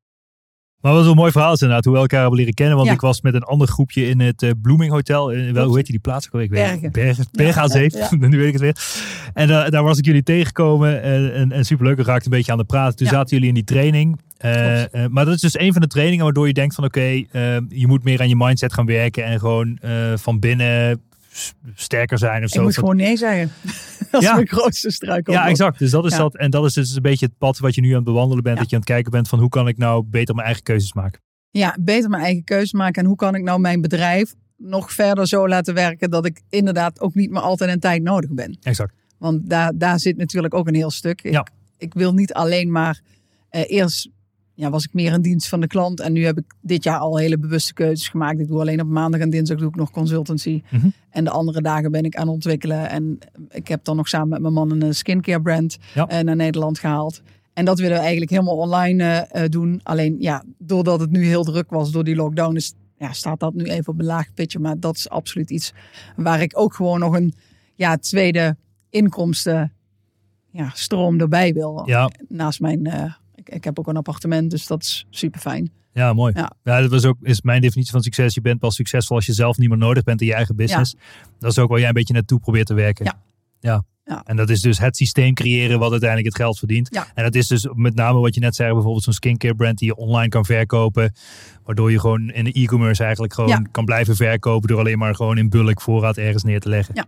Maar wat een mooi verhaal is inderdaad, hoe we elkaar hebben leren kennen. Want Ja. ik was met een ander groepje in het eh, Blooming Hotel. In, wel, hoe heet die, die plaats? Ik weet. Bergen. Bergen, Bergen aan Zee. Nu weet ik het weer. En eh, daar was ik jullie tegengekomen. En, en, en superleuk, we raakten een beetje aan de praten. Toen zaten jullie in die training. Eh, eh, maar dat is dus een van de trainingen waardoor je denkt van oké, eh, je moet meer aan je mindset gaan werken. En gewoon van binnen sterker zijn of Ik zo. moet Van- gewoon nee zeggen. dat is Ja. mijn grootste struikel. ja, exact. Dus dat is Ja. dat. En dat is dus een beetje het pad wat je nu aan het bewandelen bent. Ja. Dat je aan het kijken bent van hoe kan ik nou beter mijn eigen keuzes maken. Ja, beter mijn eigen keuze maken. En hoe kan ik nou mijn bedrijf nog verder zo laten werken dat ik inderdaad ook niet meer altijd een tijd nodig ben. Exact. Want daar, daar zit natuurlijk ook een heel stuk. Ik, Ja. ik wil niet alleen maar eerst ja, was ik meer in dienst van de klant. En nu heb ik dit jaar al hele bewuste keuzes gemaakt. Ik doe alleen op maandag en dinsdag doe ik nog consultancy. Mhm. En de andere dagen ben ik aan het ontwikkelen. En ik heb dan nog samen met mijn man een skincare brand Ja. eh, naar Nederland gehaald. En dat willen we eigenlijk helemaal online eh, eh, doen. Alleen ja, doordat het nu heel druk was door die lockdown, is, ja, staat dat nu even op een laag pitje. Maar dat is absoluut iets waar ik ook gewoon nog een ja, tweede inkomsten ja, stroom erbij wil. Ja. Naast mijn, eh, ik, ik heb ook een appartement, dus dat is super fijn. Ja, mooi. Ja. Ja. dat was ook, is mijn definitie van succes. Je bent pas succesvol als je zelf niet meer nodig bent in je eigen business. Dat is ook waar jij een beetje naartoe probeert te werken. Ja. ja. Ja. En dat is dus het systeem creëren wat uiteindelijk het geld verdient. En dat is dus met name wat je net zei, bijvoorbeeld zo'n skincare brand die je online kan verkopen. Waardoor je gewoon in de e-commerce eigenlijk gewoon kan blijven verkopen door alleen maar gewoon in bulk voorraad ergens neer te leggen. Ja.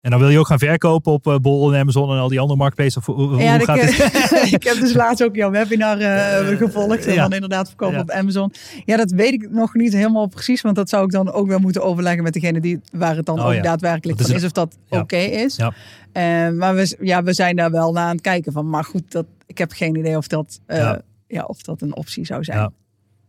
En dan wil je ook gaan verkopen op eh, Bol en Amazon en al die andere marketplaces. Hoe, hoe ja, ik, gaat het? eh, ik heb dus laatst ook jouw webinar eh, gevolgd. En Ja. dan inderdaad verkopen Ja. op Amazon. Ja, dat weet ik nog niet helemaal precies. Want dat zou ik dan ook wel moeten overleggen met degene die, waar het dan Oh, ook ja. daadwerkelijk Dat is van is. Of dat oké is. Ja. Eh, maar we, ja, we zijn daar wel naar aan het kijken van. Maar goed, dat, ik heb geen idee of dat, ja. of dat een optie zou zijn.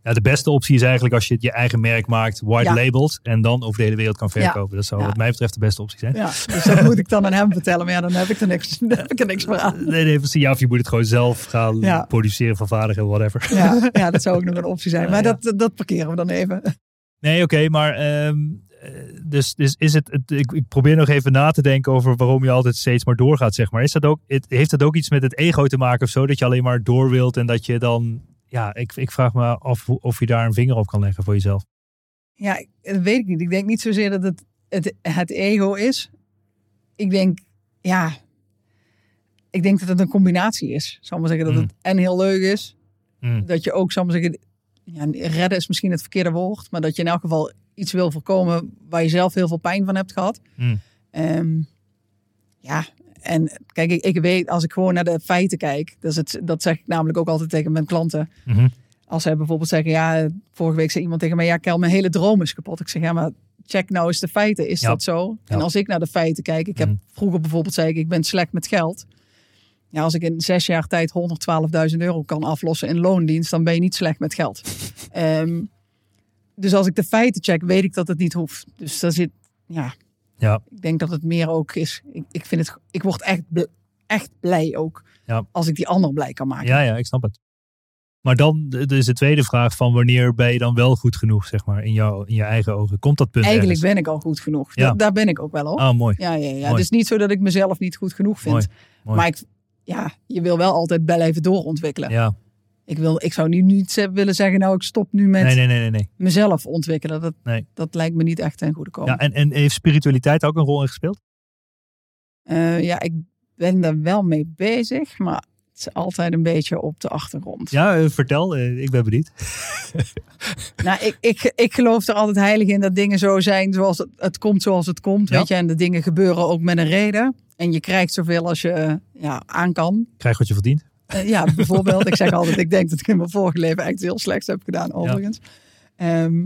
Ja. De beste optie is eigenlijk als je je eigen merk maakt, white Ja. labeled en dan over de hele wereld kan Ja. verkopen. Dat zou wat mij betreft de beste optie zijn. Ja, dus dat moet ik dan aan hem vertellen. Maar ja, dan heb ik er niks, dan heb ik er niks meer aan. Nee, nee, precies. Ja, of je moet het gewoon zelf gaan produceren, vervaardigen, whatever. Ja, ja, dat zou ook nog een optie zijn. Maar dat, dat parkeren we dan even. Nee, oké, maar ehm, eh, dus, dus is het, het- ik, ik probeer nog even na te denken over waarom je altijd steeds maar doorgaat, zeg maar. Is dat ook, het, heeft dat ook iets met het ego te maken of zo? Dat je alleen maar door wilt en dat je dan, ja, ik, ik vraag me af of je daar een vinger op kan leggen voor jezelf. Ja, dat weet ik niet. Ik denk niet zozeer dat het het, het ego is. Ik denk, ja, ik denk dat het een combinatie is. Zal maar zeggen dat Mm. het en heel leuk is. Mm. Dat je ook, zal maar zeggen, ja, redden is misschien het verkeerde woord. Maar dat je in elk geval iets wil voorkomen waar je zelf heel veel pijn van hebt gehad. Mm. Ehm, ja, en kijk, ik, ik weet, als ik gewoon naar de feiten kijk, het, dat zeg ik namelijk ook altijd tegen mijn klanten. Mhm. Als zij bijvoorbeeld zeggen, ja, vorige week zei iemand tegen mij, ja, Kel, mijn hele droom is kapot. Ik zeg, ja, maar check nou eens de feiten. Is Ja. dat zo? Ja. En als ik naar de feiten kijk, ik heb Mhm. vroeger bijvoorbeeld zei ik, ik ben slecht met geld. Ja, als ik in zes jaar tijd 112.000 euro kan aflossen in loondienst, dan ben je niet slecht met geld. Ehm, dus als ik de feiten check, weet ik dat het niet hoeft. Dus daar zit, ja, Ja. ik denk dat het meer ook is. Ik, ik vind het, ik word echt, echt blij ook Ja. als ik die ander blij kan maken. Ja, ja, ik snap het. Maar dan is de tweede vraag van wanneer ben je dan wel goed genoeg, zeg maar, in, jou, in je eigen ogen? Komt dat punt Eigenlijk ergens? ben ik al goed genoeg. Ja. Da- daar ben ik ook wel op. Ah, mooi. Ja, ja, ja. Mooi. Het is niet zo dat ik mezelf niet goed genoeg vind. Mooi, mooi. Maar ik, ja, je wil wel altijd blijven doorontwikkelen. Ja, Ik, wil, ik zou nu niet willen zeggen, nou ik stop nu met nee, nee, nee, nee. nee. mezelf ontwikkelen. Dat, Nee. dat lijkt me niet echt ten goede komen. Ja, en, en heeft spiritualiteit ook een rol in gespeeld? Eh, ja, ik ben daar wel mee bezig, maar het is altijd een beetje op de achtergrond. Ja, eh, vertel. eh, ik ben benieuwd. Nou, ik, ik, ik geloof er altijd heilig in dat dingen zo zijn zoals het, het komt zoals het komt. Ja. Weet je, en de dingen gebeuren ook met een reden. En je krijgt zoveel als je ja, aan kan. Krijg wat je verdient. Eh, ja, bijvoorbeeld. ik zeg altijd, ik denk dat ik in mijn vorige leven echt heel slecht heb gedaan, overigens. Ehm,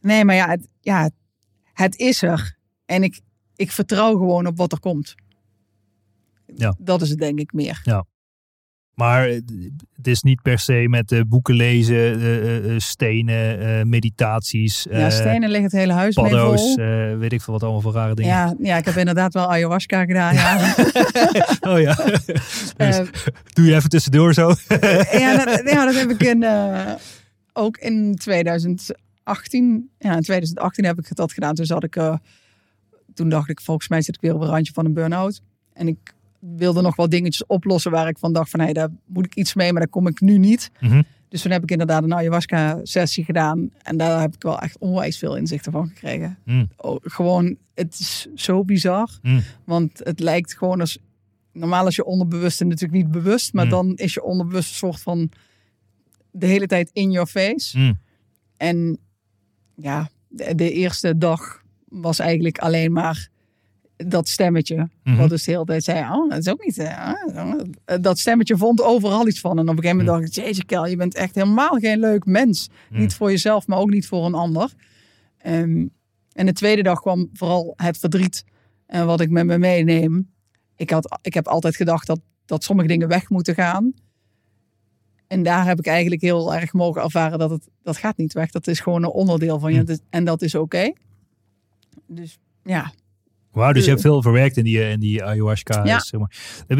nee, maar ja het, ja, het is er. En ik, ik vertrouw gewoon op wat er komt. Ja. Dat is het denk ik meer. Maar eh, het is niet per se met eh, boeken lezen, eh, stenen, meditaties, ja, stenen ligt het hele huis mee paddo's, vol. eh, weet ik veel wat allemaal voor rare dingen. Ja, ja, ik heb inderdaad wel ayahuasca gedaan. Ja. Oh ja. Doe je even tussendoor zo. ja, dat, ja, dat heb ik in, ook in 2018. Ja, in 2018 heb ik dat gedaan. Toen zat ik, toen dacht ik, volgens mij zit ik weer op een randje van een burn-out. En ik wilde nog wel dingetjes oplossen waar ik van dacht van, hé, daar moet ik iets mee, maar daar kom ik nu niet. Mhm. Dus toen heb ik inderdaad een ayahuasca-sessie gedaan. En daar heb ik wel echt onwijs veel inzichten van gekregen. Mm. Oh, gewoon, het is zo bizar. Mm. Want het lijkt gewoon als... Normaal is je onderbewuste natuurlijk niet bewust. Maar Mm. dan is je onderbewuste soort van de hele tijd in your face. En ja, de, de eerste dag was eigenlijk alleen maar dat stemmetje. Mhm. Wat dus de hele tijd zei, oh, dat is ook niet... eh, ah." dat stemmetje vond overal iets van. En op een gegeven moment dacht ik, jeetje Kel, je bent echt helemaal geen leuk mens. Mm. Niet voor jezelf, maar ook niet voor een ander. Ehm, en de tweede dag kwam vooral het verdriet en wat ik met me meeneem. Ik, had, ik heb altijd gedacht dat, dat sommige dingen weg moeten gaan. En daar heb ik eigenlijk heel erg mogen ervaren dat het dat gaat niet weg. Dat is gewoon een onderdeel van je. En dat is oké. Dus ja, Wauw, dus je hebt veel verwerkt in die, eh, in die ayahuasca. Ja. Zeg maar.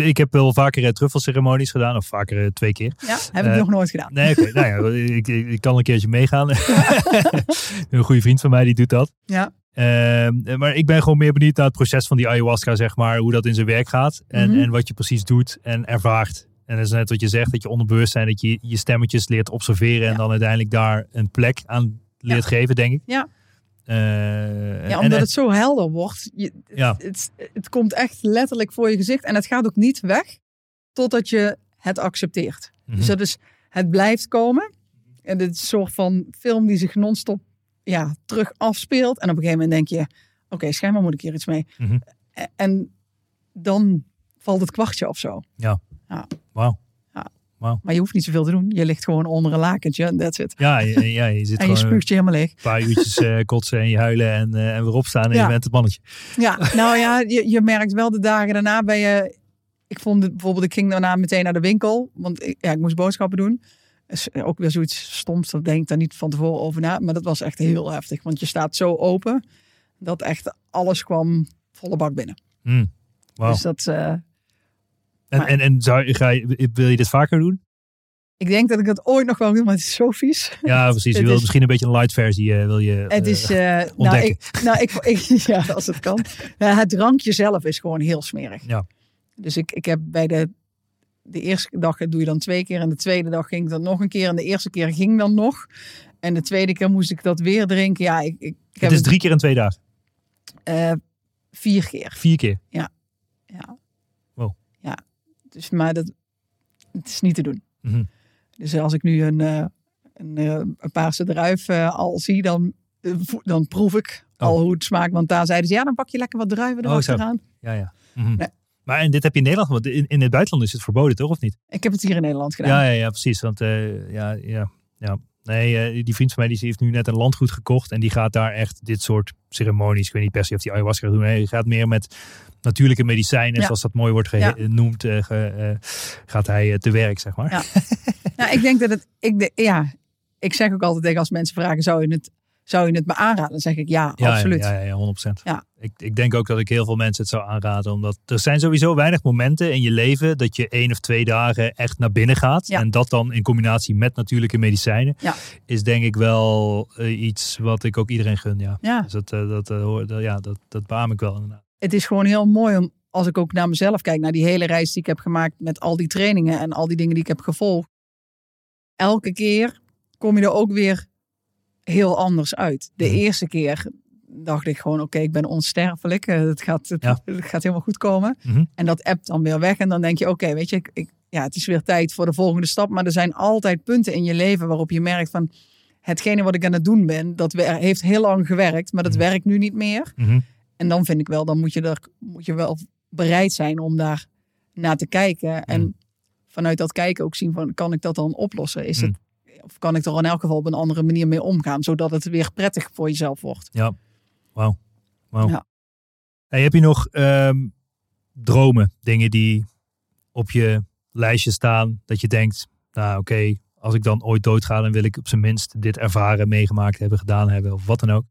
Ik heb wel vaker eh, truffelceremonies gedaan, of vaker eh, twee keer. ja heb ik Eh, nog nooit gedaan. Nee, nou ja, ik, ik, kan een keertje meegaan. een goede vriend van mij die doet dat. Ja, Ehm, maar ik ben gewoon meer benieuwd naar het proces van die ayahuasca, zeg maar. Hoe dat in zijn werk gaat. En, Mhm. en wat je precies doet en ervaart. En dat is net wat je zegt, dat je onderbewustzijn, dat je je stemmetjes leert observeren. En Ja. dan uiteindelijk daar een plek aan leert geven, denk ik. Ja. Eh, ja omdat het zo helder wordt. Je, Ja. het, het komt echt letterlijk voor je gezicht. En het gaat ook niet weg totdat je het accepteert. Mhm. Dus dat is, het blijft komen. En dit is een soort van film die zich non-stop ja, terug afspeelt. En op een gegeven moment denk je, oké, schijnbaar moet ik hier iets mee. Mhm. En dan valt het kwartje of zo. Wauw. Maar je hoeft niet zoveel te doen. Je ligt gewoon onder een lakentje en that's it. Ja, je, ja, je zit En je spuugt je helemaal leeg. een paar uurtjes eh, kotsen en je huilen en, eh, en weer opstaan en Ja. je bent het mannetje. Ja, nou ja, je, je merkt wel de dagen daarna ben je... Ik vond het, bijvoorbeeld, ik ging daarna meteen naar de winkel. Want ik, ja, ik moest boodschappen doen. Is ook weer zoiets stoms, dat denk ik daar niet van tevoren over na. Maar dat was echt heel heftig. Want je staat zo open, dat echt alles kwam volle bak binnen. Hmm. Wauw. Dus dat... eh, En, maar- en, en zou, ga je, wil je dit vaker doen? ik denk dat ik het ooit nog wel doe, maar het is zo vies. Ja, precies. Je wil is- misschien een beetje een light versie. eh, wil je, Het eh, is... eh, nou, ontdekken. ik, nou ik, ik, ja, als het kan. Nou, het drankje zelf is gewoon heel smerig. Ja. Dus ik, ik heb bij de, de eerste dag doe je dan twee keer. En de tweede dag ging ik dan nog een keer. En de eerste keer ging dan nog. En de tweede keer moest ik dat weer drinken. Ja, ik, ik, het is drie keer in twee dagen. eh, vier keer. Vier keer. Ja. Wow. Ja. Dus, maar dat, het is niet te doen. Mhm. Dus als ik nu een, eh, een, eh, een paarse druif eh, al zie, dan, dan proef ik Oh. al hoe het smaakt. Want daar zeiden ze, ja, dan pak je lekker wat druiven Oh, erachteraan. Ja, ja. Mhm. Nee. Maar en dit heb je in Nederland, want in, in het buitenland is het verboden, toch? Of niet? Ik heb het hier in Nederland gedaan. Ja, ja, ja precies. Want ja, ja, ja. Nee, eh, die vriend van mij die heeft nu net een landgoed gekocht. En die gaat daar echt dit soort ceremonies. Ik weet niet per se of die ayahuasca gaat doen. Nee, die gaat meer met natuurlijke medicijnen, Ja. zoals dat mooi wordt Ja. genoemd. eh, ge- eh, gaat hij te werk, zeg maar. Ja. Nou, ik denk dat het, ik de, ja, ik zeg ook altijd tegen als mensen vragen, zou je het, zou je het me aanraden? Dan zeg ik ja, Ja, absoluut. Ja, ja, ja, 100%. Ja. Ik, ik denk ook dat ik heel veel mensen het zou aanraden. Omdat er zijn sowieso weinig momenten in je leven dat je één of twee dagen echt naar binnen gaat. En dat dan in combinatie met natuurlijke medicijnen. Is denk ik wel eh, iets wat ik ook iedereen gun. Ja. Ja. Dus dat, eh, dat, ja, dat, dat beaam ik wel inderdaad. Het is gewoon heel mooi om, als ik ook naar mezelf kijk, naar die hele reis die ik heb gemaakt met al die trainingen en al die dingen die ik heb gevolgd. Elke keer kom je er ook weer heel anders uit. De Mhm. eerste keer dacht ik gewoon, oké, ik ben onsterfelijk. eh, Het gaat, het, Ja. het gaat helemaal goed komen. Mhm. En dat appt dan weer weg. En dan denk je, oké, weet je, ik, ik- ja, het is weer tijd voor de volgende stap. Maar er zijn altijd punten in je leven waarop je merkt van... hetgene wat ik aan het doen ben, dat heeft heel lang gewerkt. Maar dat Mhm. werkt nu niet meer. En dan vind ik wel, dan moet je, er, moet je wel bereid zijn om daar naar te kijken. En vanuit dat kijken ook zien van, kan ik dat dan oplossen? Is het, of kan ik er in elk geval op een andere manier mee omgaan? Zodat het weer prettig voor jezelf wordt. Ja. Wauw. Wauw. Ja. Hey, heb je nog ehm, dromen? Dingen die op je lijstje staan dat je denkt, nou oké, als ik dan ooit doodga, dan wil ik op zijn minst dit ervaren, meegemaakt hebben, gedaan hebben of wat dan ook.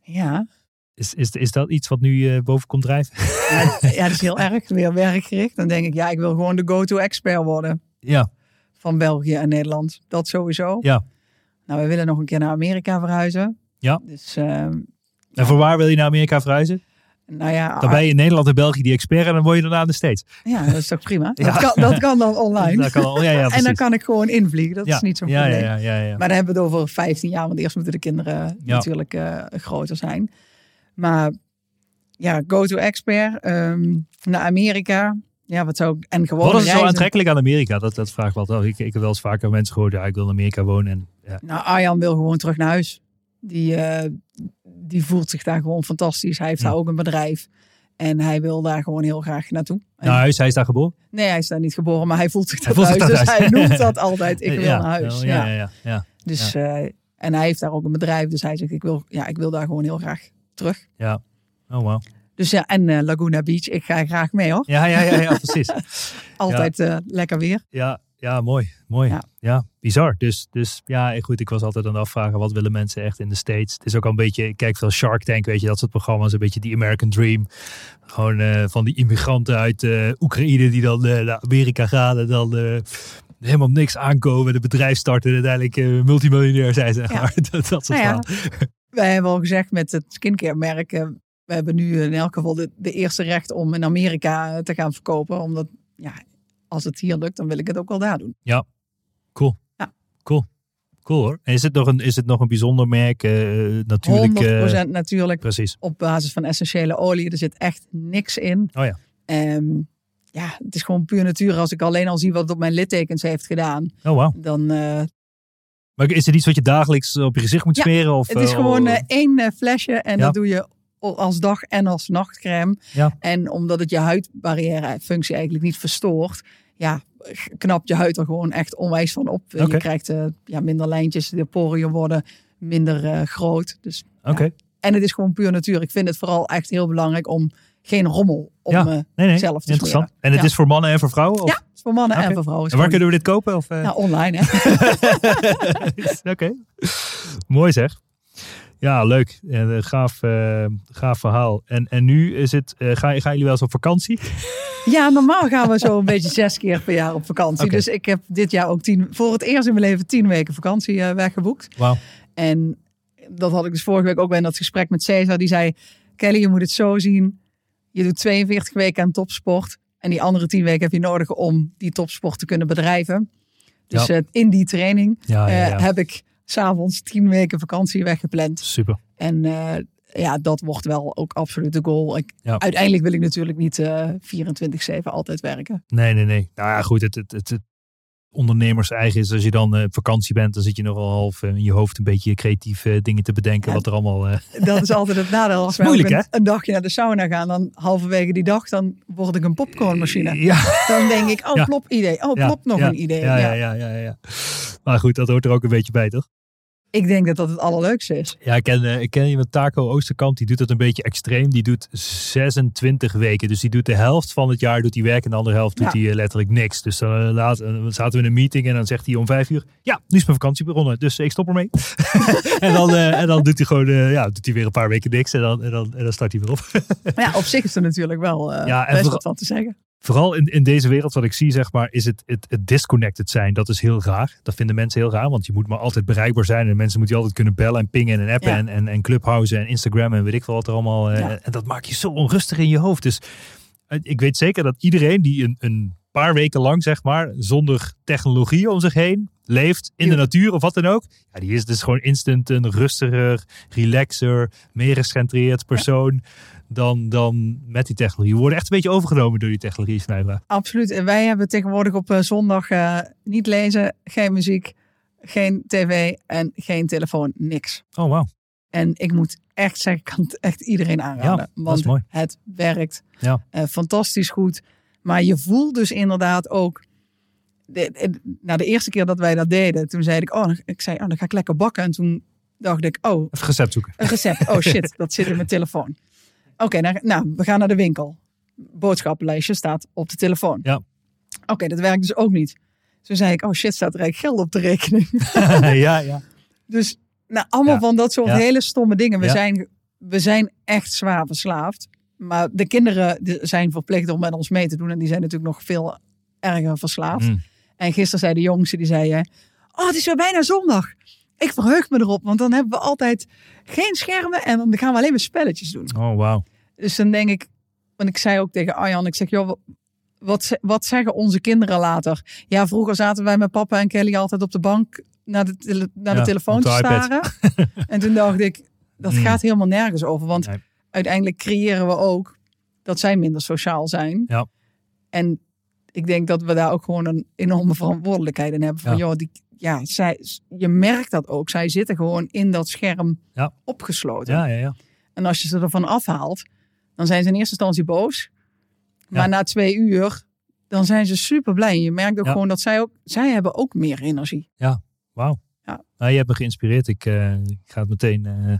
Ja, Is, is, is dat iets wat nu eh, boven komt drijven? ja, ja, dat is heel erg weer werkgericht. Dan denk ik, ja, ik wil gewoon de go-to-expert worden ja, van België en Nederland. Dat sowieso. ja. Nou, we willen nog een keer naar Amerika verhuizen. Ja. Dus, ehm, En voor waar wil je naar Amerika verhuizen? nou ja, Dan ben je in Nederland en België die expert en dan word je daarna de States. ja, dat is toch prima? Ja. Dat, kan, dat kan dan online. Dat kan ja, ja, en dan kan ik gewoon invliegen. Dat is niet zo'n ja, probleem. Ja, ja, ja, ja. Maar dan hebben we het over 15 jaar, want eerst moeten de kinderen natuurlijk eh, groter zijn. Maar ja, go-to-expert ehm, naar Amerika. Ja, wat ik... En gewoon Wat is zo aantrekkelijk aan Amerika? Dat, dat vraag altijd af. Ik, ik heb wel eens vaker mensen gehoord, ja, ik wil in Amerika wonen. En, ja. Nou, Arjan wil gewoon terug naar huis. Die, eh, die voelt zich daar gewoon fantastisch. Hij heeft Ja. daar ook een bedrijf. En hij wil daar gewoon heel graag naartoe. En- Naar huis, hij is daar geboren. Nee, hij is daar niet geboren, maar hij voelt zich daar thuis. Dus hij noemt dat altijd, ik wil ja, naar huis. wel, Ja, Ja, ja, ja, ja. Dus, eh, en hij heeft daar ook een bedrijf. Dus hij zegt, ik wil, ja, ik wil daar gewoon heel graag terug. Oh, wow. Dus ja, en eh, Laguna Beach, ik ga graag mee hoor. Ja, ja, ja, ja precies. Altijd eh, lekker weer. Ja, ja mooi. Mooi. Ja. Ja. bizar. Dus, dus ja, goed, ik was altijd aan het afvragen, wat willen mensen echt in de States? Het is ook al een beetje, ik kijk veel Shark Tank, weet je, dat soort programma's, een beetje die American Dream. Gewoon eh, van die immigranten uit Oekraïne die dan naar Amerika gaan en dan helemaal niks aankomen, de bedrijf starten en uiteindelijk multimiljonair zijn, zeg maar. dat, dat soort Nou wij hebben al gezegd met het skincare merk. Eh, we hebben nu in elk geval de, de eerste recht om in Amerika eh, te gaan verkopen. Omdat, ja, als het hier lukt, dan wil ik het ook wel daar doen. Cool. Ja. Cool. Cool hoor. Is het nog een, is het nog een bijzonder merk? eh, natuurlijk. 100% eh, natuurlijk precies. op basis van essentiële olie. Er zit echt niks in. Oh ja. Ehm, ja, het is gewoon puur natuur. Als ik alleen al zie wat het op mijn littekens heeft gedaan, Oh wow. dan uh, Maar is het iets wat je dagelijks op je gezicht moet Ja, smeren? Of, het is eh, gewoon oh, eh, één eh, flesje en Ja. dat doe je als dag en als nachtcreme. Ja. En omdat het je huidbarrière functie eigenlijk niet verstoort, ja, knapt je huid er gewoon echt onwijs van op. Je krijgt eh, ja, minder lijntjes, de poriën worden minder eh, groot. Dus, Oké. ja. En het is gewoon puur natuur. Ik vind het vooral echt heel belangrijk om geen rommel om Ja. me Nee, nee. zelf te Interessant. smeren. En het Ja. is voor mannen en voor vrouwen? Of? Ja, het is voor mannen en voor vrouwen. En waar kunnen we dit kopen? Of, eh? Nou, online hè. Oké. Mooi zeg. Ja, leuk. En, eh, gaaf, eh, gaaf verhaal. En, en nu is het, ga, gaan jullie wel eens op vakantie? Ja, normaal gaan we zo een beetje zes keer per jaar op vakantie. Dus ik heb dit jaar ook tien, voor het eerst in mijn leven tien weken vakantie weggeboekt. Wauw. En dat had ik dus vorige week ook bij in dat gesprek met Cesar. Die zei, Kelly, je moet het zo zien. Je doet 42 weken aan topsport. En die andere 10 weken heb je nodig om die topsport te kunnen bedrijven. Dus Ja. in die training Ja, ja, ja. heb ik s'avonds 10 weken vakantie weggepland. Super. En eh, ja, dat wordt wel ook absoluut de goal. Ik, Ja. Uiteindelijk wil ik natuurlijk niet eh 24-7 altijd werken. Nee, nee, nee. Nou ja, goed. Het, het, het ondernemers eigen is. Als je dan eh, op vakantie bent, dan zit je nogal half eh, in je hoofd een beetje creatieve dingen te bedenken. Ja. wat er allemaal... eh, Dat is altijd het nadeel. Als we Moeilijk, een, een dagje naar de sauna gaan, dan halverwege die dag, dan word ik een popcornmachine. ja, Dan denk ik, oh, plop idee. Oh, plop nog een idee. ja, Ja, ja, ja, ja, ja. Maar goed, dat hoort er ook een beetje bij, toch? Ik denk dat dat het allerleukste is. Ja, ik ken, eh, ik ken iemand, Taco Oosterkamp, die doet dat een beetje extreem. Die doet 26 weken. Dus die doet de helft van het jaar doet hij werk en de andere helft doet Ja. hij eh, letterlijk niks. Dus dan eh, laat, zaten we in een meeting en dan zegt hij om vijf uur, ja, nu is mijn vakantie begonnen, dus ik stop ermee. en, dan, en dan doet hij gewoon, ja, doet hij weer een paar weken niks en dan, en dan, en dan start hij weer op. Maar ja, op zich is er natuurlijk wel Ja, best wat van te zeggen. Vooral in, in deze wereld wat ik zie, zeg maar, is het, het, het disconnected zijn. Dat is heel raar. Dat vinden mensen heel raar, want je moet maar altijd bereikbaar zijn. En mensen moeten je altijd kunnen bellen en pingen en appen Ja. en, en, en Clubhouse en Instagram en weet ik veel wat er allemaal. eh, Ja. En dat maakt je zo onrustig in je hoofd. Dus eh, ik weet zeker dat iedereen die een, een paar weken lang, zeg maar, zonder technologie om zich heen leeft in de Ja. natuur of wat dan ook. Ja, die is dus gewoon instant een rustiger, relaxer, meer gecentreerd persoon dan, dan met die technologie. We worden echt een beetje overgenomen door die technologie, vraag. Absoluut. En wij hebben tegenwoordig op eh, zondag eh, niet lezen, geen muziek, geen tv en geen telefoon. Niks. Oh, wauw. En ik moet echt zeggen, ik kan het echt iedereen aanraden. want mooi. het werkt Ja. eh, fantastisch goed. Maar je voelt dus inderdaad ook... De, de- nou, de eerste keer dat wij dat deden, toen zei ik, oh, ik zei, oh, dan ga ik lekker bakken. En toen dacht ik, oh, Even recept zoeken. een recept. Oh shit, dat zit in mijn telefoon. Oké, nou, nou, we gaan naar de winkel. Boodschappenlijstje staat op de telefoon. Ja. Oké, dat werkt dus ook niet. Toen zei ik, oh shit, staat er eigenlijk geld op de rekening. ja, ja. Dus nou, allemaal Ja. van dat soort Ja. hele stomme dingen. We, Ja. zijn, we zijn echt zwaar verslaafd. Maar de kinderen zijn verplicht om met ons mee te doen. En die zijn natuurlijk nog veel erger verslaafd. Mm. En gisteren zei de jongste, die zei... eh, Oh, het is weer bijna zondag. Ik verheug me erop, want dan hebben we altijd geen schermen. En dan gaan we alleen maar spelletjes doen. Oh, wauw. Dus dan denk ik... Want ik zei ook tegen Arjan, ik zeg... Joh, wat, wat zeggen onze kinderen later? Ja, vroeger zaten wij met papa en Kelly altijd op de bank... naar de, tele- naar de telefoon te staren. en toen dacht ik, dat Mm. gaat helemaal nergens over. Want Nee. uiteindelijk creëren we ook dat zij minder sociaal zijn. Ja. En ik denk dat we daar ook gewoon een enorme verantwoordelijkheid in hebben. Van, Ja. joh, die, ja, zij, je merkt dat ook. Zij zitten gewoon in dat scherm Ja. opgesloten. Ja, ja, ja. En als je ze ervan afhaalt, dan zijn ze in eerste instantie boos. Maar Ja. na twee uur, dan zijn ze super blij. Je merkt ook Ja. gewoon dat zij ook, zij hebben ook meer energie. Wauw. Ja. Nou, je hebt me geïnspireerd. Ik, eh, ik ga het meteen eh,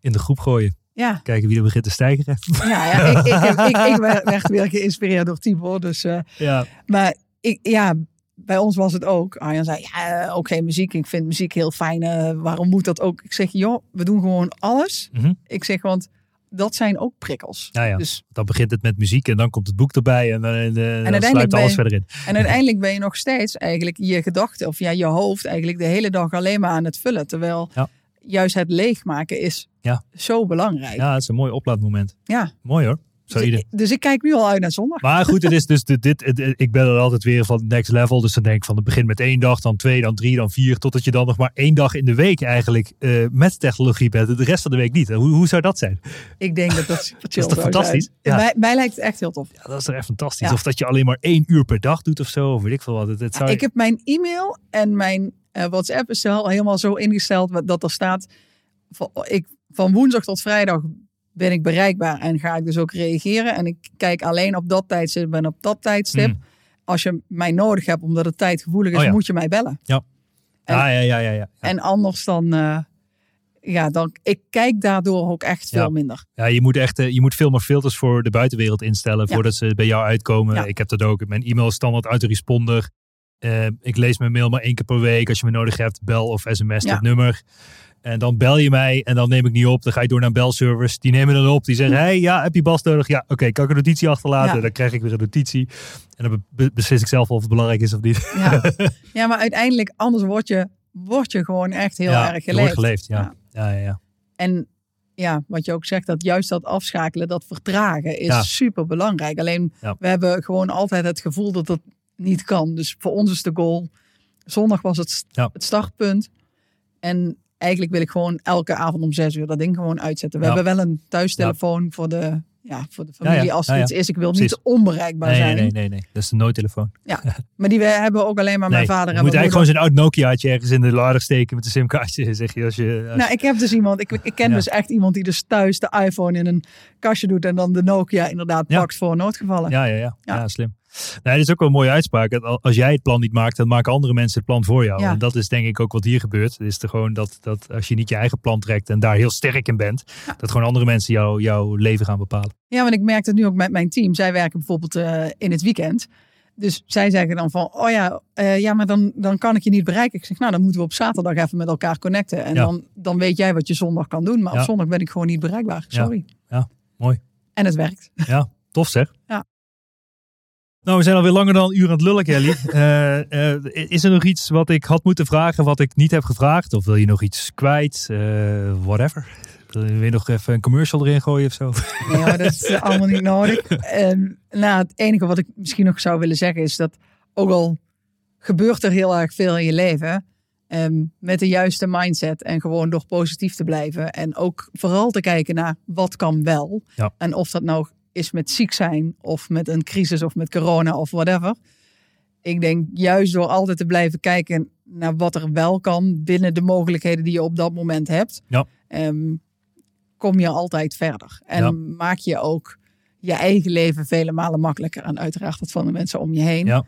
in de groep gooien. Ja, Kijken wie er begint te stijgen. ja, ja ik, ik, heb, ik, ik werd werd weer geïnspireerd door Tibor. Dus, eh, ja. maar ik, ja, bij ons was het ook. Arjan zei, ja, ook geen muziek. Ik vind muziek heel fijn. waarom moet dat ook? Ik zeg, joh, we doen gewoon alles. Mhm. Ik zeg, want dat zijn ook prikkels. Ja, ja. Dus, Dan begint het met muziek en dan komt het boek erbij. En, dan eh, dan sluit alles je- verder in. en uiteindelijk ben je nog steeds eigenlijk je gedachten of ja, je hoofd eigenlijk de hele dag alleen maar aan het vullen. Terwijl Ja. juist het leegmaken is Ja. zo belangrijk. Ja, het is een mooi oplaadmoment. Ja. Mooi hoor. Zo Dus, ik, dus ik kijk nu al uit naar zondag. Maar goed, het is dus dit, ik ben er altijd weer van next level. Dus dan denk ik van het begint met één dag, dan twee, dan drie, dan vier. Totdat je dan nog maar één dag in de week eigenlijk eh, met technologie bent. De rest van de week niet. Hoe, hoe zou dat zijn? Ik denk dat dat super chill toch zou fantastisch? Ja. Mij, mij lijkt het echt heel tof. Ja, dat is toch echt fantastisch. Ja. Of dat je alleen maar één uur per dag doet of zo. Of weet ik veel wat. Het, het zou... Ik heb mijn e-mail en mijn eh, WhatsApp is al helemaal zo ingesteld dat er staat. Van, ik, van woensdag tot vrijdag ben ik bereikbaar en ga ik dus ook reageren. En ik kijk alleen op dat tijdstip en op dat tijdstip. Hmm. Als je mij nodig hebt omdat het tijdgevoelig is, Oh ja. moet je mij bellen. en- ja, ja, ja, ja, ja. En anders dan, eh, ja, dan, ik kijk daardoor ook echt veel Ja. minder. Ja, je moet echt, eh, je moet veel meer filters voor de buitenwereld instellen Ja. voordat ze bij jou uitkomen. Ja. Ik heb dat ook. Mijn e-mail is standaard autoresponder. Eh ik lees mijn mail maar één keer per week. Als je me nodig hebt, bel of sms Ja. dit nummer. En dan bel je mij en dan neem ik niet op. Dan ga je door naar een belservice. Die nemen dan op. Die zeggen, hey, ja, heb je Bas nodig? Ja, oké, kan ik een notitie achterlaten? Ja. Dan krijg ik weer een notitie. En dan be- beslis ik zelf of het belangrijk is of niet. Ja, ja maar uiteindelijk, anders word je, word je gewoon echt heel ja, erg er wordt geleefd. geleefd, ja. Ja, ja, ja. En ja, wat je ook zegt, dat juist dat afschakelen, dat vertragen is super belangrijk. Alleen we hebben gewoon altijd het gevoel dat dat niet kan. Dus voor ons is de goal. Zondag was het, het startpunt. En eigenlijk wil ik gewoon elke avond om zes uur dat ding gewoon uitzetten. We Ja. hebben wel een thuistelefoon voor, de, ja, voor de familie Ja, ja. als er Ja, ja. iets is. Ik wil Precies. niet onbereikbaar Nee, zijn. nee, nee, nee. Dat is de noodtelefoon. Maar die we hebben ook alleen maar Nee, mijn vader en moet mijn eigenlijk gewoon zo'n oud Nokiaatje ergens in de lader steken met een simkaartje. Zeg je als je. Als Nou, ik heb dus iemand, ik, ik ken Ja. dus echt iemand die dus thuis de iPhone in een kastje doet en dan de Nokia inderdaad Ja. pakt voor noodgevallen. Ja, ja, ja. Ja. ja. slim. Nee, dit is ook wel een mooie uitspraak. Dat al- Als jij het plan niet maakt, dan maken andere mensen het plan voor jou. Ja. En dat is denk ik ook wat hier gebeurt. Het is er gewoon dat, dat als je niet je eigen plan trekt en daar heel sterk in bent, dat gewoon andere mensen jou, jouw leven gaan bepalen. Ja, want ik merk het nu ook met mijn team. Zij werken bijvoorbeeld eh, in het weekend. Dus zij zeggen dan van, oh ja, eh, ja maar dan, dan kan ik je niet bereiken. Ik zeg, nou dan moeten we op zaterdag even met elkaar connecten. En Ja. dan, dan weet jij wat je zondag kan doen. Maar op zondag ben ik gewoon niet bereikbaar. Sorry. Ja, mooi. En het werkt. Ja, tof zeg. Ja. Nou, we zijn alweer langer dan een uur aan het lullen, Kelly. Eh, eh, is er nog iets wat ik had moeten vragen, wat ik niet heb gevraagd? Of wil je nog iets kwijt? Eh, whatever. Wil je nog even een commercial erin gooien of zo? Nee, dat is allemaal niet nodig. En, nou, het enige wat ik misschien nog zou willen zeggen is dat ook al gebeurt er heel erg veel in je leven, ehm, met de juiste mindset en gewoon door positief te blijven en ook vooral te kijken naar wat kan wel. Ja. En of dat nou is met ziek zijn of met een crisis of met corona of whatever. Ik denk juist door altijd te blijven kijken naar wat er wel kan binnen de mogelijkheden die je op dat moment hebt. Ja. ehm, kom je altijd verder. En Ja. maak je ook je eigen leven vele malen makkelijker. En uiteraard dat van de mensen om je heen. Ja.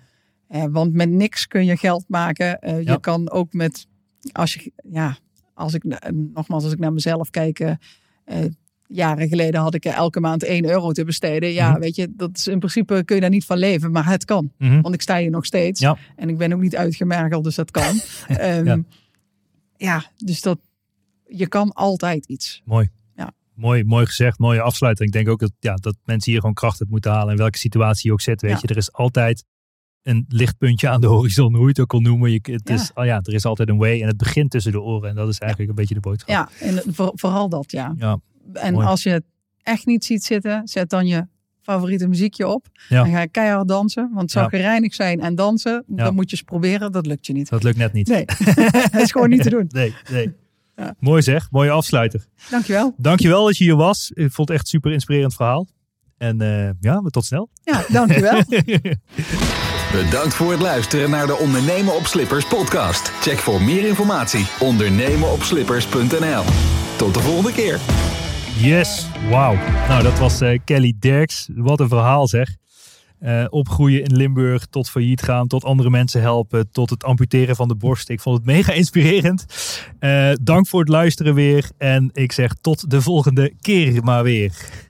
Eh, want met niks kun je geld maken. Eh. Je kan ook met, als je, ja, als ik, nogmaals, als ik naar mezelf kijk, eh, jaren geleden had ik elke maand 1 euro te besteden. Ja, Mhm. weet je, dat is in principe kun je daar niet van leven, maar het kan. Mhm. Want ik sta hier nog steeds. Ja. En ik ben ook niet uitgemergeld, dus dat kan. Ehm, Ja. ja. dus dat, je kan altijd iets. Mooi. Ja. Mooi, mooi gezegd, mooie afsluiting. Ik denk ook dat, ja, dat mensen hier gewoon kracht uit moeten halen. In welke situatie je ook zit, weet Ja. je. Er is altijd een lichtpuntje aan de horizon, hoe je het ook kon noemen. Je, het Ja. is, oh ja, er is altijd een way en het begint tussen de oren. En dat is eigenlijk een beetje de boodschap. Ja, en voor- vooral dat, ja. Ja, En Mooi. als je het echt niet ziet zitten, zet dan je favoriete muziekje op. Ja. Dan ga je keihard dansen. Want zou Ja. gereinigd zijn en dansen, Ja. dan moet je eens proberen. Dat lukt je niet. dat lukt net niet. Nee, dat is gewoon niet te doen. Nee, nee. Ja. Mooi zeg, mooie afsluiter. Dankjewel. Dankjewel dat je hier was. Ik vond het echt een super inspirerend verhaal. En eh, ja, tot snel. Ja, dankjewel. Bedankt voor het luisteren naar de Ondernemen op Slippers podcast. Check voor meer informatie ondernemenopslippers.nl. Tot de volgende keer. Yes, wauw. Nou, dat was eh, Kelly Derks. Wat een verhaal zeg. Eh, opgroeien in Limburg, tot failliet gaan, tot andere mensen helpen, tot het amputeren van de borst. Ik vond het mega inspirerend. Eh, dank voor het luisteren weer. En ik zeg tot de volgende keer maar weer.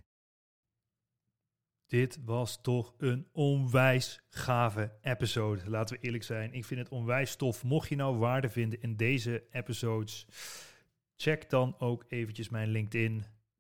Dit was toch een onwijs gave episode. Laten we eerlijk zijn. Ik vind het onwijs tof. Mocht je nou waarde vinden in deze episodes, check dan ook eventjes mijn LinkedIn,